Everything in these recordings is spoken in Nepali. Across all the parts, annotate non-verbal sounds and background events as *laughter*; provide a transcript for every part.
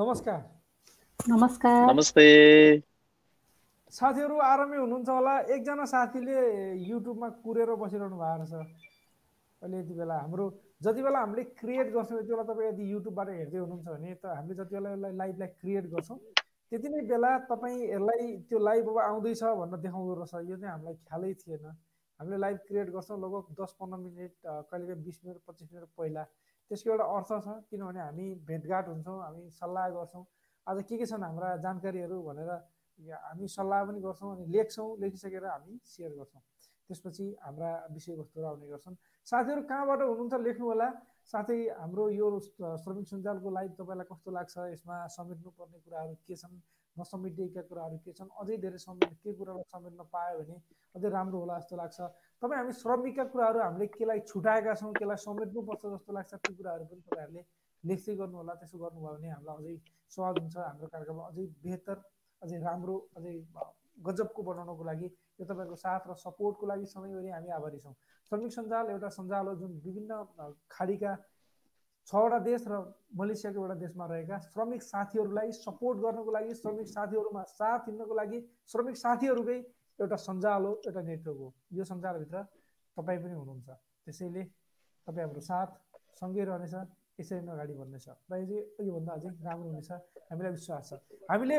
नमस्कार। नमस्कार। नमस्ते। साथीहरू आरामै हुनुहुन्छ होला। एकजना साथीले युट्युबमा कुरेर बसिरहनु भएको छ अहिले यति बेला हाम्रो जति बेला हामीले क्रिएट गर्छौँ यति बेला तपाईँ यदि युट्युबबाट हेर्दै हुनुहुन्छ भने त हामीले जति बेला यसलाई लाइभलाई क्रिएट गर्छौँ त्यति नै बेला तपाईँ यसलाई त्यो लाइभ अब आउँदैछ भनेर देखाउँदो रहेछ। यो चाहिँ हामीलाई ख्यालै थिएन। हामीले लाइभ क्रिएट गर्छौँ लगभग दस पन्ध्र मिनट कहिलेकाहीँ बिस मिनट पच्चिस मिनट पहिला। त्यसको एउटा अर्थ छ किनभने हामी भेटघाट हुन्छौँ हामी सल्लाह गर्छौँ। आज के के छन् हाम्रा जानकारीहरू भनेर हामी सल्लाह पनि गर्छौँ अनि लेख्छौँ लेखिसकेर हामी सेयर गर्छौँ। त्यसपछि हाम्रा विषयवस्तुहरू आउने गर्छन्। साथीहरू कहाँबाट हुनुहुन्छ लेख्नु होला साथै हाम्रो यो श्रमिक सञ्जालको लाइभ तपाईँलाई कस्तो लाग्छ? यसमा समेट्नुपर्ने कुराहरू के छन्? नसमेटिएका कुराहरू के छन् अझै धेरै समेट के कुरालाई समेट्न पायो भने अझै राम्रो होला जस्तो लाग्छ। तपाईँ हामी श्रमिकका कुराहरू हामीले केलाई छुट्याएका छौँ केलाई समेट्नुपर्छ जस्तो लाग्छ त्यो कुराहरू पनि तपाईँहरूले लेख्दै गर्नु होला त्यसो गर्नुभयो भने हामीलाई अझै स्वाद हुन्छ हाम्रो कार्यक्रममा अझै बेहतर अझै राम्रो अझै गजबको बनाउनको लागि यो तपाईँको साथ र सपोर्टको लागि सधैँभरि हामी आभारी छौँ। श्रमिक सञ्जाल एउटा सञ्जाल हो जुन विभिन्न खाडीका छवटा देश र मलेसियाको एउटा देशमा रहेका श्रमिक साथीहरूलाई सपोर्ट गर्नको लागि श्रमिक साथीहरूमा साथ हिँड्नको लागि श्रमिक साथीहरूकै एउटा सञ्जाल हो एउटा नेटवर्क हो। यो सञ्जालभित्र तपाईँ पनि हुनुहुन्छ। त्यसैले तपाईँ हाम्रो साथ सँगै रहनेछ यसरी नै अगाडि बढ्नेछ। र योभन्दा अझै राम्रो हुनेछ हामीलाई विश्वास छ। हामीले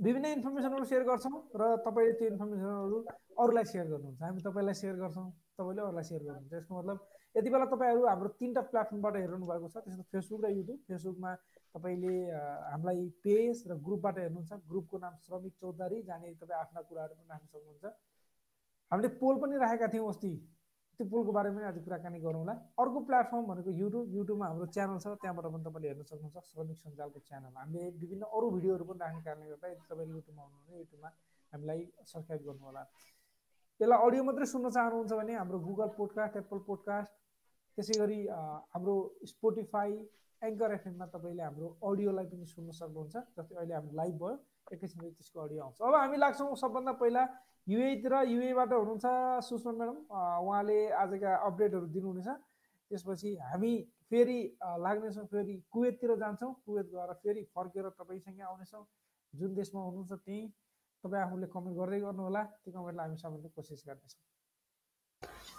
विभिन्न इन्फर्मेसनहरू सेयर गर्छौँ र तपाईँले त्यो इन्फर्मेसनहरू अरूलाई सेयर गर्नुहुन्छ। हामी तपाईँलाई सेयर गर्छौँ तपाईँले अरूलाई सेयर गर्नुहुन्छ। यसको मतलब यति बेला तपाईँहरू हाम्रो तिनवटा प्लेटफर्मबाट हेर्नु भएको छ त्यसमा फेसबुक र युट्युब फेसबुकमा तपाईँले हामीलाई पेज र ग्रुपबाट हेर्नुहुन्छ। ग्रुपको नाम श्रमिक चौधरी जहाँनिर तपाईँ आफ्ना कुराहरू पनि राख्न सक्नुहुन्छ। हामीले पोल पनि राखेका थियौँ अस्ति। त्यो पुलको बारेमा पनि आज कुराकानी गरौँला अर्को प्लेटफर्म भनेको युट्युब युट्युबमा हाम्रो च्यानल छ त्यहाँबाट पनि तपाईँले हेर्न सक्नुहुन्छ श्रमिक सञ्जालको च्यानल। हामीले विभिन्न अरू भिडियोहरू पनि राख्ने कारणले गर्दा यदि तपाईँले युट्युबमा हुनुहुन्छ युट्युबमा हामीलाई सब्सक्राइब गर्नु होला यसलाई अडियो मात्रै सुन्न चाहनुहुन्छ भने हाम्रो गुगल पोडकास्ट एप्पल पोडकास्ट त्यसै गरी हाम्रो स्पोटिफाई एङ्कर एफएममा तपाईँले हाम्रो अडियोलाई पनि सुन्न सक्नुहुन्छ जस्तै अहिले हाम्रो लाइभ भयो एकैछिन त्यसको अडियो आउँछ। अब हामी लाग्छौँ सबभन्दा पहिला युएतिर युएबाट हुनुहुन्छ सुषमा म्याडम उहाँले आजका अपडेटहरू दिनुहुनेछ। त्यसपछि हामी फेरि लाग्नेछौँ फेरि कुवेततिर जान्छौँ। कुवेत गएर फेरि फर्केर तपाईँसँगै आउनेछौँ। जुन देशमा हुनुहुन्छ त्यहीँ तपाईँ आफूले कमेन्ट गर्दै गर्नुहोला। त्यो कमेन्टलाई हामी समझ्ने कोसिस गर्नेछौँ।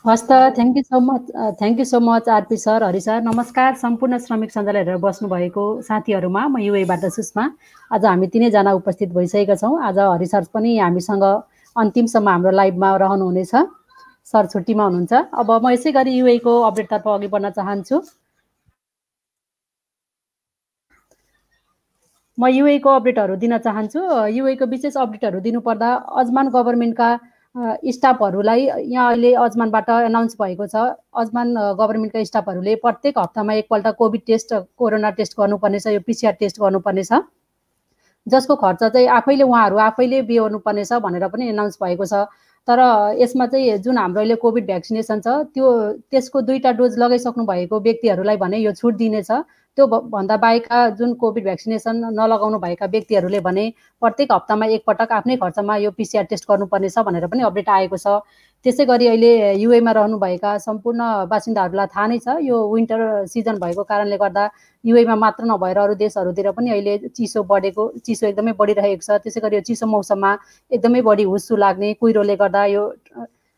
हस् त thank you so much thank you so much RP sir Hari sir नमस्कार। सम्पूर्ण श्रमिक सञ्जाल हेरेर बस्नुभएको साथीहरूमा म युएबाट सुषमा। आज हामी तिनैजना उपस्थित भइसकेका छौँ। आज हरि सर पनि हामीसँग अन्तिमसम्म हाम्रो लाइभमा रहनुहुनेछ। सर छुट्टीमा हुनुहुन्छ। अब म यसै गरी युएको अपडेटतर्फ अघि बढ्न चाहन्छु। म युएको अपडेटहरू दिन चाहन्छु। युएको विशेष अपडेटहरू दिनुपर्दा अजमान गभर्मेन्टका स्टाफहरूलाई यहाँ अहिले अजमानबाट एनाउन्स भएको छ। अजमान गभर्मेन्टका स्टाफहरूले प्रत्येक हप्तामा एकपल्ट कोभिड टेस्ट कोरोना टेस्ट गर्नुपर्नेछ यो पिसिआर टेस्ट गर्नुपर्नेछ। जसको खर्च चाहिँ आफैले उहाँहरू आफैले बिहोर्नु पर्नेछ भनेर पनि एनाउन्स भएको छ। तर यसमा चाहिँ जुन हाम्रो अहिले कोभिड भ्याक्सिनेसन छ त्यो त्यसको दुईवटा डोज लगाइसक्नु भएको व्यक्तिहरूलाई भने यो छुट दिनेछ। त्यो भन्दा बाहेकका जुन कोभिड भ्याक्सिनेसन नलगाउनु भएका व्यक्तिहरूले भने प्रत्येक हप्तामा एकपटक आफ्नै खर्चमा यो पिसिआर टेस्ट गर्नुपर्नेछ भनेर पनि अपडेट आएको छ। त्यसै गरी अहिले युएमा रहनुभएका सम्पूर्ण बासिन्दाहरूलाई थाहा नै छ यो विन्टर सिजन भएको कारणले गर्दा युएमा मात्र नभएर अरू देशहरूतिर पनि अहिले चिसो बढेको चिसो एकदमै बढिरहेको छ। त्यसै गरी यो चिसो मौसममा एकदमै बढी हुस्सु लाग्ने कुहिरोले गर्दा यो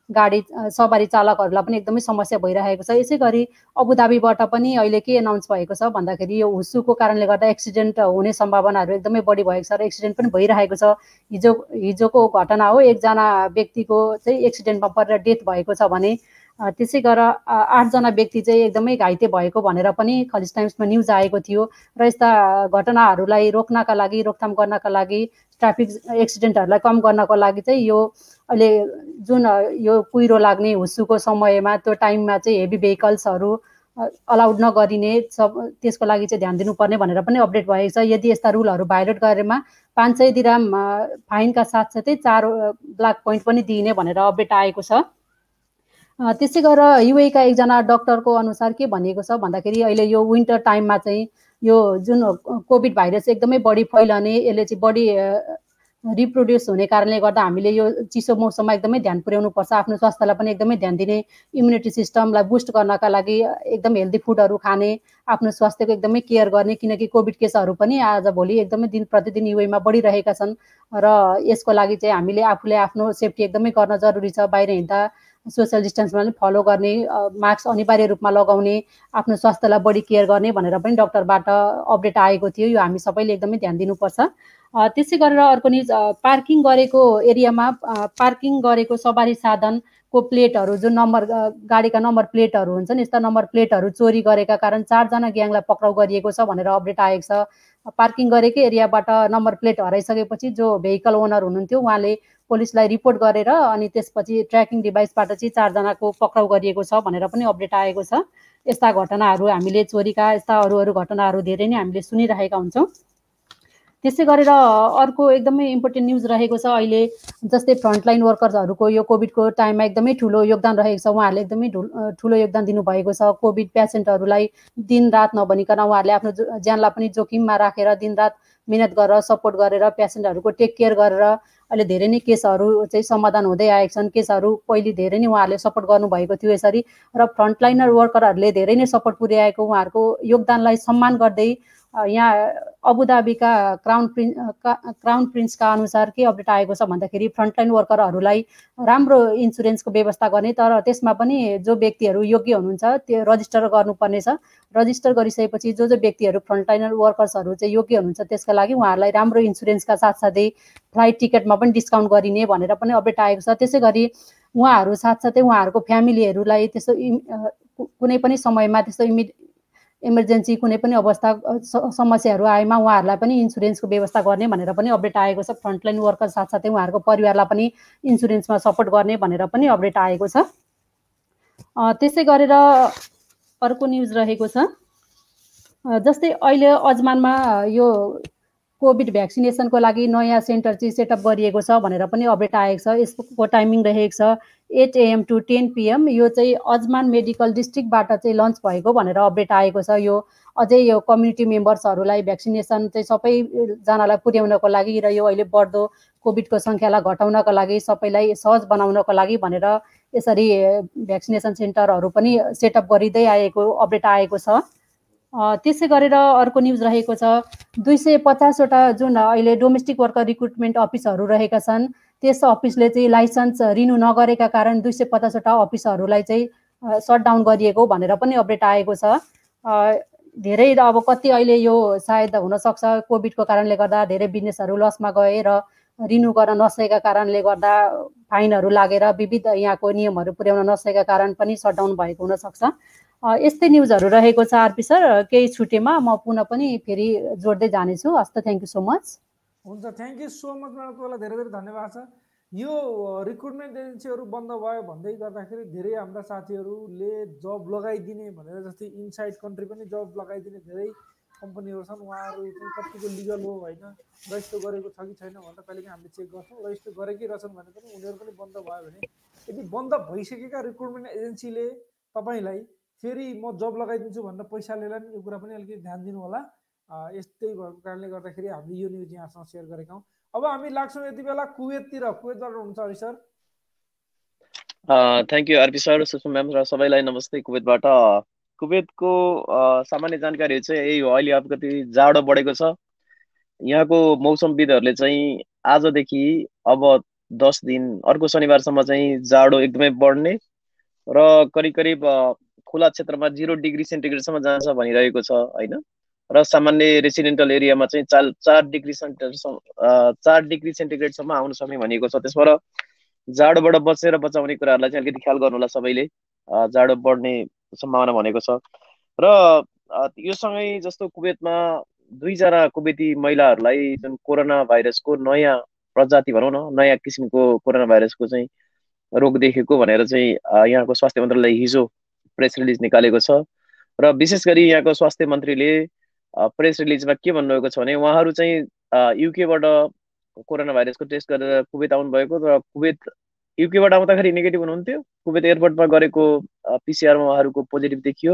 गाडी सवारी चालकहरूलाई पनि एकदमै समस्या भइरहेको छ। यसै गरी अबुधाबीबाट पनि अहिले के एनाउन्स भएको छ भन्दाखेरि यो हुस्सुको कारणले गर्दा एक्सिडेन्ट हुने सम्भावनाहरू एकदमै बढी भएको छ र एक्सिडेन्ट पनि भइरहेको छ। हिजो हिजोको घटना हो एकजना व्यक्तिको चाहिँ एक्सिडेन्टमा परेर डेथ भएको छ भने त्यसै गरेर आठजना व्यक्ति चाहिँ एकदमै घाइते भएको भनेर पनि खलिज टाइम्समा न्युज आएको थियो। र यस्ता घटनाहरूलाई रोक्नका लागि रोकथाम गर्नका लागि ट्राफिक एक्सिडेन्टहरूलाई कम गर्नको लागि चाहिँ यो अहिले जुन यो कुहिरो लाग्ने हुस्सुको समयमा त्यो टाइममा चाहिँ हेभी भेहिकल्सहरू अलाउड नगरिने सब त्यसको लागि चाहिँ ध्यान दिनुपर्ने भनेर पनि अपडेट भएको छ। यदि यस्ता रुलहरू भाइलेट गरेमा पाँच सय दिराम फाइनका साथसाथै चार ब्ल्याक पोइन्ट पनि दिइने भनेर अपडेट आएको छ। त्यसै गरेर युएका एकजना डक्टरको अनुसार के भनिएको छ भन्दाखेरि अहिले यो विन्टर टाइममा चाहिँ यो जुन कोभिड भाइरस एकदमै बढी फैलने यसले चाहिँ बढी रिप्रोड्युस हुने कारणले गर्दा हामीले यो चिसो मौसममा एकदमै ध्यान पुर्याउनुपर्छ आफ्नो स्वास्थ्यलाई पनि एकदमै ध्यान दिने इम्युनिटी सिस्टमलाई बुस्ट गर्नका लागि एकदम हेल्दी फुडहरू खाने आफ्नो स्वास्थ्यको एकदमै केयर गर्ने किनकि कोभिड केसहरू पनि आजभोलि एकदमै दिन प्रतिदिन युएमा बढिरहेका छन् र यसको लागि चाहिँ हामीले आफूले आफ्नो सेफ्टी एकदमै गर्न जरुरी छ बाहिर हिँड्दा सोसियल डिस्टेन्समा फलो गर्ने मास्क अनिवार्य रूपमा लगाउने आफ्नो स्वास्थ्यलाई बढी केयर गर्ने भनेर पनि डक्टरबाट अपडेट आएको थियो। यो हामी सबैले एकदमै ध्यान दिनुपर्छ। त्यसै गरेर अर्को निज पार्किङ गरेको एरियामा पार्किङ गरेको सवारी साधनको प्लेटहरू जुन नम्बर गाडीका नम्बर प्लेटहरू हुन्छन् यस्ता नम्बर प्लेटहरू चोरी गरेका कारण चारजना ग्याङलाई पक्राउ गरिएको छ भनेर अपडेट आएको छ। पार्किङ गरेकै एरियाबाट नम्बर प्लेट हराइसकेपछि जो भेहिकल ओनर हुनुहुन्थ्यो उहाँले पुलिसलाई रिपोर्ट गरेर अनि त्यसपछि ट्र्याकिङ डिभाइसबाट चाहिँ चारजनाको पक्राउ गरिएको छ भनेर पनि अपडेट आएको छ। यस्ता घटनाहरू हामीले चोरीका यस्ता अरू अरू घटनाहरू धेरै नै हामीले सुनिरहेका हुन्छौँ। त्यसै गरेर अर्को एकदमै इम्पोर्टेन्ट न्युज रहेको छ। अहिले जस्तै फ्रन्टलाइन वर्कर्सहरूको यो कोभिडको टाइममा एकदमै ठुलो योगदान रहेको छ। उहाँहरूले एकदमै ठुलो योगदान दिनुभएको छ। कोभिड पेसेन्टहरूलाई दिनरात नभनिकन उहाँहरूले आफ्नो ज्यानलाई पनि जोखिममा राखेर दिनरात मिहिनेत गरेर सपोर्ट गरेर पेसेन्टहरूको टेक केयर गरेर अहिले धेरै नै केसहरू चाहिँ समाधान हुँदै आएका छन्। केसहरू पहिले धेरै नै उहाँहरूले सपोर्ट गर्नुभएको थियो यसरी। र फ्रन्टलाइनर वर्करहरूले धेरै नै सपोर्ट पुर्याएको उहाँहरूको योगदानलाई सम्मान गर्दै यहाँ अबुधाबीका क्राउन प्रिन्स क्राउन प्रिन्सका अनुसार के अपडेट आएको छ भन्दाखेरि फ्रन्टलाइन वर्करहरूलाई राम्रो इन्सुरेन्सको व्यवस्था गर्ने तर त्यसमा पनि जो व्यक्तिहरू योग्य हुनुहुन्छ त्यो रजिस्टर गर्नुपर्नेछ। रजिस्टर गरिसकेपछि जो जो व्यक्तिहरू फ्रन्टलाइनर वर्कर्सहरू चाहिँ योग्य हुनुहुन्छ त्यसका लागि उहाँहरूलाई राम्रो इन्सुरेन्सका साथसाथै फ्लाइट टिकटमा पनि डिस्काउन्ट गरिने भनेर पनि अपडेट आएको छ। त्यसै गरी उहाँहरू साथसाथै उहाँहरूको फ्यामिलीहरूलाई त्यस्तो कुनै पनि समयमा त्यस्तो इमिड इमर्जेन्सी कुनै पनि अवस्था समस्याहरू आएमा उहाँहरूलाई पनि इन्सुरेन्सको व्यवस्था गर्ने भनेर पनि अपडेट आएको छ। फ्रन्टलाइन वर्कर साथसाथै उहाँहरूको परिवारलाई पनि इन्सुरेन्समा सपोर्ट गर्ने भनेर पनि अपडेट आएको छ। त्यसै गरेर अर्को न्युज रहेको छ। जस्तै अहिले अजमानमा यो कोभिड भ्याक्सिनेसनको लागि नयाँ सेन्टर चाहिँ सेटअप गरिएको छ भनेर पनि अपडेट आएको छ। यसको टाइमिङ रहेको छ eight AM to ten PM. यो चाहिँ अजमान मेडिकल डिस्ट्रिक्टबाट चाहिँ लन्च भएको भनेर अपडेट आएको छ। यो अझै यो कम्युनिटी मेम्बर्सहरूलाई भ्याक्सिनेसन चाहिँ सबैजनालाई पुर्याउनको लागि र यो अहिले बढ्दो कोभिडको सङ्ख्यालाई घटाउनको लागि सबैलाई सहज बनाउनको लागि भनेर यसरी भ्याक्सिनेसन सेन्टरहरू पनि सेटअप गरिँदै आएको अपडेट आएको छ। त्यसै गरेर अर्को न्युज रहेको छ। दुई सय पचासवटा जुन अहिले डोमेस्टिक वर्कर रिक्रुटमेन्ट अफिसहरू रहेका छन् त्यस अफिसले चाहिँ लाइसेन्स रिन्यू नगरेका कारण दुई सय पचासवटा अफिसहरूलाई चाहिँ सटडाउन गरिएको भनेर पनि अपडेट आएको छ। धेरै अब कति अहिले यो सायद हुनसक्छ कोभिडको कारणले गर्दा धेरै बिजनेसहरू लसमा गए र रिन्यू गर्न नसकेका कारणले गर्दा फाइनहरू लागेर विविध यहाँको नियमहरू पुर्याउन नसकेका कारण पनि सटडाउन भएको हुनसक्छ। यस्तै न्युजहरू रहेको छ आरपी सर। केही छुटेमा म पुनः पनि फेरि जोड्दै जानेछु। हस्त थ्याङ्क यू सो मच हुन्छ thank you so much madam तपाईँलाई धेरै धेरै धन्यवाद छ। यो रिक्रुटमेन्ट एजेन्सीहरू बन्द भयो भन्दै गर्दाखेरि धेरै हाम्रा साथीहरूले जब लगाइदिने भनेर जस्तै इनसाइड कन्ट्री पनि जब लगाइदिने धेरै कम्पनीहरू छन्। उहाँहरू चाहिँ कतिको लिगल हो होइन? रजिस्टर गरेको छ कि छैन भनेर कहिलेकाहीँ हामीले चेक गर्छौँ। रजिस्टर गरेकै रहेछन् भने पनि उनीहरू पनि बन्द भयो भने यदि बन्द भइसकेका रिक्रुटमेन्ट एजेन्सीले तपाईँलाई फेरि म जब लगाइदिन्छु भनेर पैसा लिएर नि यो कुरा पनि अलिकति ध्यान दिनु होला। यस्तै भएको कारणले गर्दाखेरि हामीले यो न्युज यहाँसँग सेयर गरेका हौँ। अब हामी लाग्छौँ यति बेला कुवेततिर। कुवेतबाट हुन्छ Hari sir? Thank you RP sir Sushma ma'am र सबैलाई नमस्ते कुवेतबाट। कुवेतको सामान्य जानकारी चाहिँ यही हो। अहिले अलिकति जाडो बढेको छ। यहाँको मौसमविदहरूले चाहिँ आजदेखि अब दस दिन अर्को शनिबारसम्म चाहिँ जाडो एकदमै बढ्ने र करिब करिब खुला क्षेत्रमा जिरो डिग्री सेन्टिग्रेडसम्म जान्छ भनिरहेको छ होइन? र सामान्य रेसिडेन्टल एरियामा चाहिँ चार चार डिग्री सेन्टिग्रेडसम्म चार डिग्री सेन्टिग्रेडसम्म आउन सक्ने भनिएको छ। त्यसबाट जाडोबाट बचेर बचाउने कुराहरूलाई चाहिँ अलिकति ख्याल गर्नु होला सबैले जाडो बढ्ने सम्भावना भनेको छ। र यो सँगै जस्तो कुवेतमा दुईजना कुवेती महिलाहरूलाई जुन कोरोना भाइरसको नयाँ प्रजाति भनौँ न नयाँ किसिमको कोरोना भाइरसको चाहिँ रोग देखेको भनेर चाहिँ यहाँको स्वास्थ्य मन्त्रालय हिजो प्रेस रिलिज निकालेको छ। र विशेष गरी यहाँको स्वास्थ्य मन्त्रीले प्रेस रिलिजमा के भन्नुभएको छ भने उहाँहरू चाहिँ युकेबाट कोरोना भाइरसको टेस्ट गरेर कुवेत आउनुभएको र कुवेत युकेबाट आउँदाखेरि नेगेटिभ हुनुहुन्थ्यो। कुवेत एयरपोर्टमा गरेको पिसिआरमा उहाँहरूको पोजिटिभ देखियो।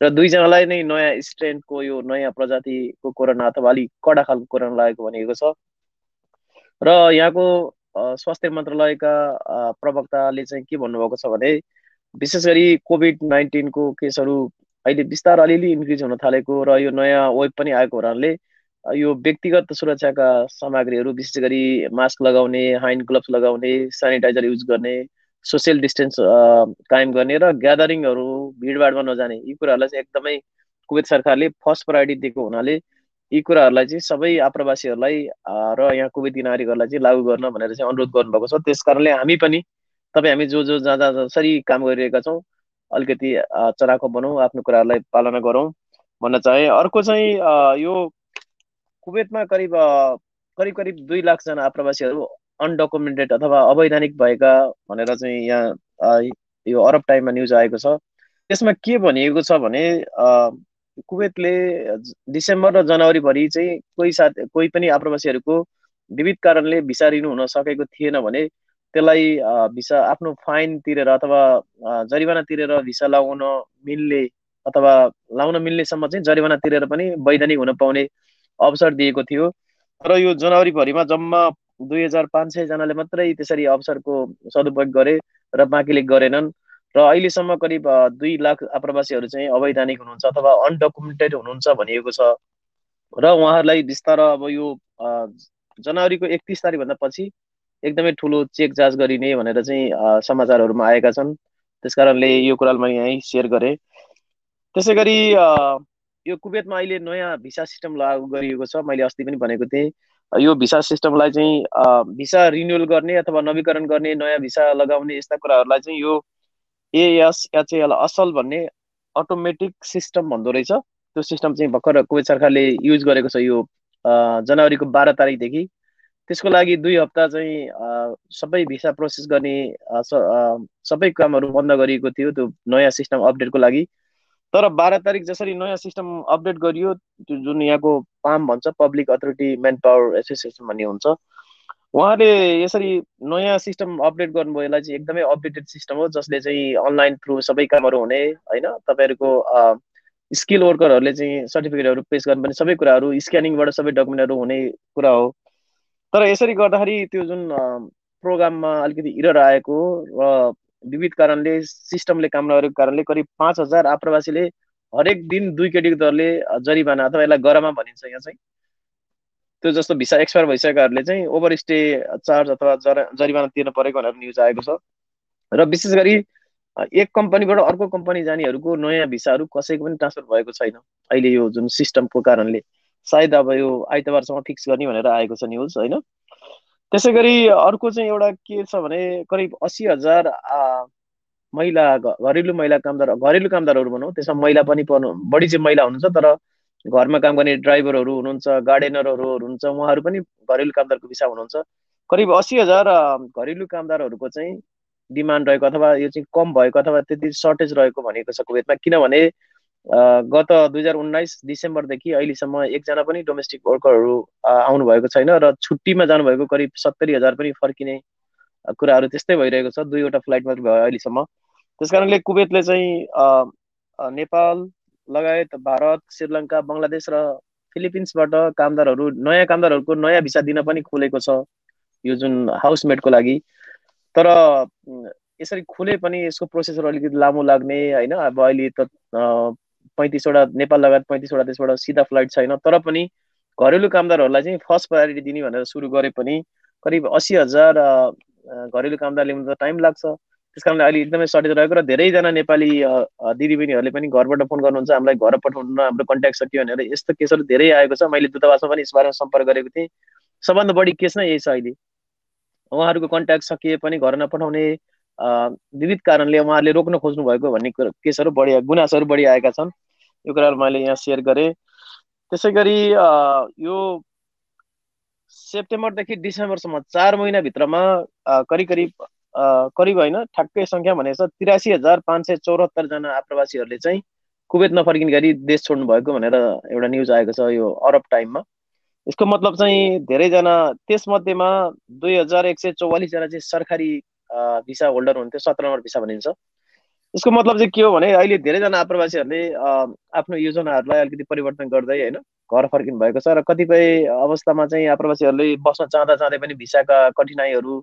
र दुईजनालाई नै नयाँ स्ट्रेनको यो नयाँ प्रजातिको कोरोना अथवा अलिक कडा खालको कोरोना लागेको भनेको छ। र यहाँको स्वास्थ्य मन्त्रालयका प्रवक्ताले चाहिँ के भन्नुभएको छ भने विशेष गरी कोभिड नाइन्टिनको केसहरू अहिले बिस्तारै अलिअलि इन्क्रिज हुन थालेको र यो नयाँ वेब पनि आएको हुनाले यो व्यक्तिगत सुरक्षाका सामग्रीहरू विशेष गरी मास्क लगाउने ह्यान्ड ग्लोभ्स लगाउने सेनिटाइजर युज गर्ने सोसियल डिस्टेन्स कायम गर्ने र ग्यादरिङहरू भिडभाडमा नजाने यी कुराहरूलाई चाहिँ एकदमै कुवेत सरकारले फर्स्ट प्रायोरिटी दिएको हुनाले यी कुराहरूलाई चाहिँ सबै आप्रवासीहरूलाई र यहाँ कुवेती नागरिकहरूलाई चाहिँ लागू गर्न भनेर चाहिँ अनुरोध गर्नुभएको छ। त्यस कारणले हामी पनि तपाईँ हामी जो जो जहाँ जसरी काम गरिरहेका छौँ अलिकति चराको बनाउँ आफ्नो कुराहरूलाई पालना गरौँ भन्न चाहे। अर्को चाहिँ यो कुवेतमा करिब करिब करिब दुई लाखजना आप्रवासीहरू अनडकुमेन्टेड अथवा अवैधानिक भएका भनेर चाहिँ यहाँ यो अरब टाइममा न्युज आएको छ। त्यसमा के भनिएको छ भने कुवेतले डिसेम्बर र जनवरीभरि चाहिँ कोही साथ कोही पनि आप्रवासीहरूको विविध कारणले भिसा रिनु हुन सकेको थिएन भने त्यसलाई भिसा आफ्नो फाइन तिरेर अथवा जरिवाना तिरेर भिसा लगाउन मिल्ने अथवा लाउन मिल्नेसम्म चाहिँ जरिवाना तिरेर पनि वैधानिक हुन पाउने अवसर दिएको थियो। तर यो जनवरीभरिमा जम्मा दुई हजार पाँच सयजनाले मात्रै त्यसरी अवसरको सदुपयोग गरे र बाँकीले गरेनन् र अहिलेसम्म करिब दुई लाख आप्रवासीहरू चाहिँ अवैधानिक हुनुहुन्छ अथवा अनडकुमेन्टेड हुनुहुन्छ भनिएको छ। र उहाँहरूलाई बिस्तार अब यो जनवरीको एकतिस तारिकभन्दा पछि एकदमै ठुलो चेक जाँच गरिने भनेर चाहिँ समाचारहरूमा आएका छन्। त्यस कारणले यो कुरालाई मैले यहीँ सेयर गरेँ। त्यसै गरी यो कुवेतमा अहिले नयाँ भिसा सिस्टम लागू गरिएको छ। मैले अस्ति पनि भनेको थिएँ। यो भिसा सिस्टमलाई चाहिँ भिसा रिन्युअल गर्ने अथवा नवीकरण गर्ने नयाँ भिसा लगाउने यस्ता कुराहरूलाई चाहिँ यो एएसएचएल असल भन्ने अटोमेटिक सिस्टम भन्दो रहेछ। त्यो सिस्टम चाहिँ भर्खर कुवेत सरकारले युज गरेको छ यो जनवरीको बाह्र तारिकदेखि। त्यसको लागि दुई हप्ता चाहिँ सबै भिसा प्रोसेस गर्ने सबै कामहरू बन्द गरिएको थियो त्यो नयाँ सिस्टम अपडेटको लागि। तर बाह्र तारिक जसरी नयाँ सिस्टम अपडेट गरियो त्यो जुन यहाँको पाम भन्छ public authority manpower association भन्ने हुन्छ उहाँले यसरी नयाँ सिस्टम अपडेट गर्नुभयो यसलाई चाहिँ एकदमै अपडेटेड सिस्टम हो जसले चाहिँ अनलाइन थ्रु सबै कामहरू हुने होइन? तपाईँहरूको स्किल वर्करहरूले चाहिँ सर्टिफिकेटहरू पेस गर्नुपर्ने सबै कुराहरू स्क्यानिङबाट सबै डकुमेन्टहरू हुने कुरा हो। तर यसरी गर्दाखेरि त्यो जुन प्रोग्राममा अलिकति इरर आएको र विविध कारणले सिस्टमले काम नगरेको कारणले करिब पाँच हजार आप्रवासीले हरेक दिन दुई केटीको दरले जरिवाना अथवा यसलाई गरमा भनिन्छ यहाँ चाहिँ। त्यो जस्तो भिसा एक्सपायर भइसकेकाहरूले चाहिँ ओभर स्टे चार्ज अथवा जरिमाना तिर्न परेको भनेर न्युज आएको छ। र विशेष गरी एक कम्पनीबाट अर्को कम्पनी जानेहरूको नयाँ भिसाहरू कसैको पनि ट्रान्सफर भएको छैन। अहिले यो जुन सिस्टमको कारणले। सायद अब यो आइतबारसम्म फिक्स गर्ने भनेर आएको छ न्युज होइन? त्यसै गरी अर्को चाहिँ एउटा के छ भने करिब अस्सी हजार महिला घरेलु महिला कामदार घरेलु कामदारहरू भनौँ त्यसमा महिला पनि पर्नु बढी चाहिँ महिला हुनुहुन्छ तर घरमा काम गर्ने ड्राइभरहरू हुनुहुन्छ गार्डेनरहरू हुनुहुन्छ उहाँहरू पनि घरेलु कामदारको भिसा हुनुहुन्छ। करिब अस्सी हजार घरेलु कामदारहरूको चाहिँ डिमान्ड रहेको अथवा यो चाहिँ कम भएको अथवा त्यति सर्टेज रहेको भनेको छ कुवेतमा। किनभने गत दुई हजार उन्नाइस डिसेम्बरदेखि अहिलेसम्म एकजना पनि डोमेस्टिक वर्करहरू आउनु भएको छैन र छुट्टीमा जानुभएको करिब सत्तरी हजार पनि फर्किने कुराहरू त्यस्तै भइरहेको छ दुईवटा फ्लाइट मात्रै भयो अहिलेसम्म। त्यस कारणले कुवेतले चाहिँ नेपाल लगायत भारत श्रीलङ्का बङ्गलादेश र फिलिपिन्सबाट कामदारहरू नयाँ कामदारहरूको नयाँ भिसा दिन पनि खोलेको छ यो जुन हाउसमेटको लागि। तर यसरी खुले पनि यसको प्रोसेसहरू अलिकति लामो लाग्ने होइन? अब अहिले त पैँतिसवटा नेपाल लगायत पैँतिसवटा त्यसबाट सिधा फ्लाइट छैन। तर पनि घरेलु कामदारहरूलाई चाहिँ फर्स्ट प्रायोरिटी दिने भनेर सुरु गरे पनि करिब असी हजार घरेलु कामदार ल्याउनु त टाइम लाग्छ। त्यस कारणले अहिले एकदमै सर्टेज रहेको र धेरैजना नेपाली दिदीबहिनीहरूले पनि घरबाट फोन गर्नुहुन्छ हामीलाई घर पठाउनु हाम्रो कन्ट्याक्ट सकियो भनेर। यस्तो केसहरू धेरै आएको छ। मैले दूतावासमा पनि यसबारेमा सम्पर्क गरेको थिएँ। सबभन्दा बढी केस नै यही छ अहिले। उहाँहरूको कन्ट्याक्ट सकिए पनि घर नपठाउने विविध कारणले उहाँहरूले रोक्न खोज्नु भएको भन्ने केसहरू बढी गुनासोहरू बढी आएका छन्। यो कुराहरू मैले यहाँ सेयर गरेँ। त्यसै गरी यो सेप्टेम्बरदेखि डिसेम्बरसम्म चार महिनाभित्रमा करिब करिब करिब होइन ठ्याक्कै सङ्ख्या भनेको छ तिरासी हजार पाँच सय चौरात्तरजना आप्रवासीहरूले चाहिँ कुवेत नफर्किने गरी देश छोड्नु भएको भनेर एउटा न्युज आएको छ यो अरब टाइममा। यसको मतलब चाहिँ धेरैजना त्यसमध्येमा दुई हजार एक सय चौवालिसजना चाहिँ सरकारी भिसा होल्डर हुन्थ्यो सत्र नम्बर भिसा भनिन्छ। यसको मतलब चाहिँ के हो भने अहिले धेरैजना आप्रवासीहरूले आफ्नो योजनाहरूलाई अलिकति परिवर्तन गर्दै होइन घर फर्किनु भएको छ र कतिपय अवस्थामा चाहिँ आप्रवासीहरूले बस्न चाहँदा चाहँदै पनि भिसाका कठिनाइहरू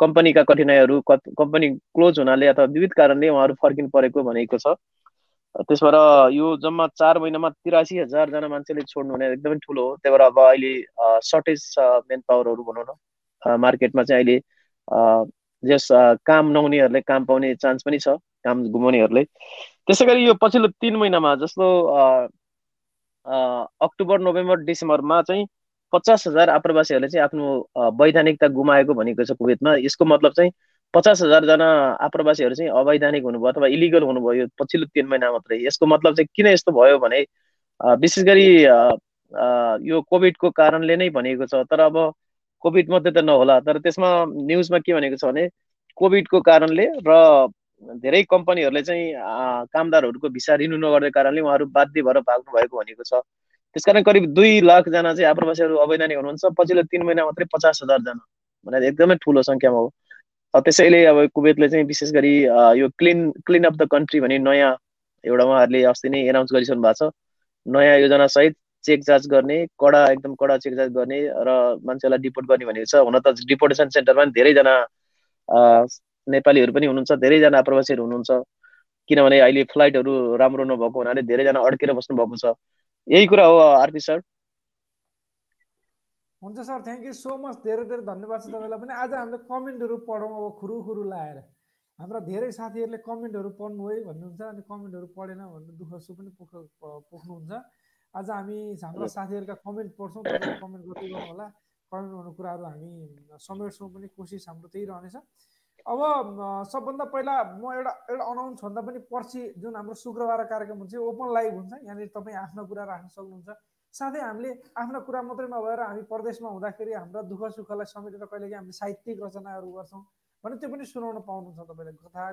कम्पनीका कठिनाइहरू कम्पनी क्लोज हुनाले अथवा विविध कारणले उहाँहरू फर्किनु परेको भनेको छ। त्यसबाट यो जम्मा चार महिनामा तिरासी हजारजना मान्छेले छोड्नु हुने एकदमै ठुलो हो। त्यही भएर अब अहिले सर्टेज मेन पावरहरू भनौँ न मार्केटमा चाहिँ अहिले जस काम नहुनेहरूले काम पाउने चान्स पनि छ काम गुमाउनेहरूले। त्यसै गरी यो पछिल्लो तिन महिनामा जस्तो अक्टोबर नोभेम्बर डिसेम्बरमा चाहिँ पचास हजार आप्रवासीहरूले चाहिँ आफ्नो वैधानिकता गुमाएको भनेको छ कुवेतमा। यसको मतलब चाहिँ पचास हजारजना आप्रवासीहरू चाहिँ अवैधानिक हुनुभयो अथवा इलिगल हुनुभयो पछिल्लो तिन महिना मात्रै। यसको मतलब चाहिँ किन यस्तो भयो भने विशेष गरी यो कोभिडको कारणले नै भनेको छ। तर अब कोभिड मात्रै त नहोला तर त्यसमा न्युजमा के भनेको छ भने कोभिडको कारणले र धेरै कम्पनीहरूले चाहिँ कामदारहरूको भिसा रिन्यू नगर्ने कारणले उहाँहरू बाध्य भएर भाग्नु भएको भनेको छ। त्यसकारण करिब दुई लाखजना चाहिँ आप्रवासीहरू अवैधानिक हुनुहुन्छ पछिल्लो तिन महिना मात्रै पचास हजारजना भने एकदमै ठुलो सङ्ख्यामा हो। त्यसैले अब कुवेतले चाहिँ विशेष गरी यो clean clean of the country भन्ने नयाँ एउटा उहाँहरूले अस्ति नै एनाउन्स गरिसक्नु भएको छ। नयाँ योजनासहित चेक जाँच गर्ने कडा एकदम कडा चेक जाँच गर्ने र मान्छेलाई डिपोर्ट गर्ने भनेको छ। हुन त डिपोर्टेसन सेन्टरमा पनि धेरैजना नेपालीहरू पनि हुनुहुन्छ धेरैजना आप्रवासीहरू हुनुहुन्छ। किनभने अहिले फ्लाइटहरू राम्रो नभएको हुनाले धेरैजना अड्केर बस्नु भएको छ। यही कुरा हो आरपी सर। हुन्छ sir thank you so much धेरै धेरै धन्यवाद छ तपाईँलाई पनि। आज हामीले कमेन्टहरू पढौँ अब खुरु खुरु लाएर। हाम्रा धेरै साथीहरूले कमेन्टहरू पढ्नु है भन्नुहुन्छ अनि कमेन्टहरू पढेन भनेर दुःख सु पनि पोख पोख्नुहुन्छ। आज हामी हाम्रा साथीहरूका कमेन्ट पढ्छौँ तपाईँले कमेन्ट गर्दै गर्नु होला। कमेन्ट भन्ने कुराहरू हामी समेट्छौँ पनि कोसिस हाम्रो त्यही रहनेछ। अब सबभन्दा पहिला म एउटा एउटा अनाउन्स भन्दा पनि पर्सि जुन हाम्रो शुक्रबार कार्यक्रम हुन्छ ओपन लाइभ हुन्छ। यहाँनिर तपाईँ आफ्नो कुरा राख्न सक्नुहुन्छ। साथै हामीले आफ्ना कुरा मात्रै नभएर हामी प्रदेशमा हुँदाखेरि हाम्रा दुःख सुखलाई समेटेर कहिलेकाहीँ हामीले साहित्यिक रचनाहरू गर्छौँ भने त्यो पनि सुनाउन पाउनुहुन्छ तपाईँले। कथा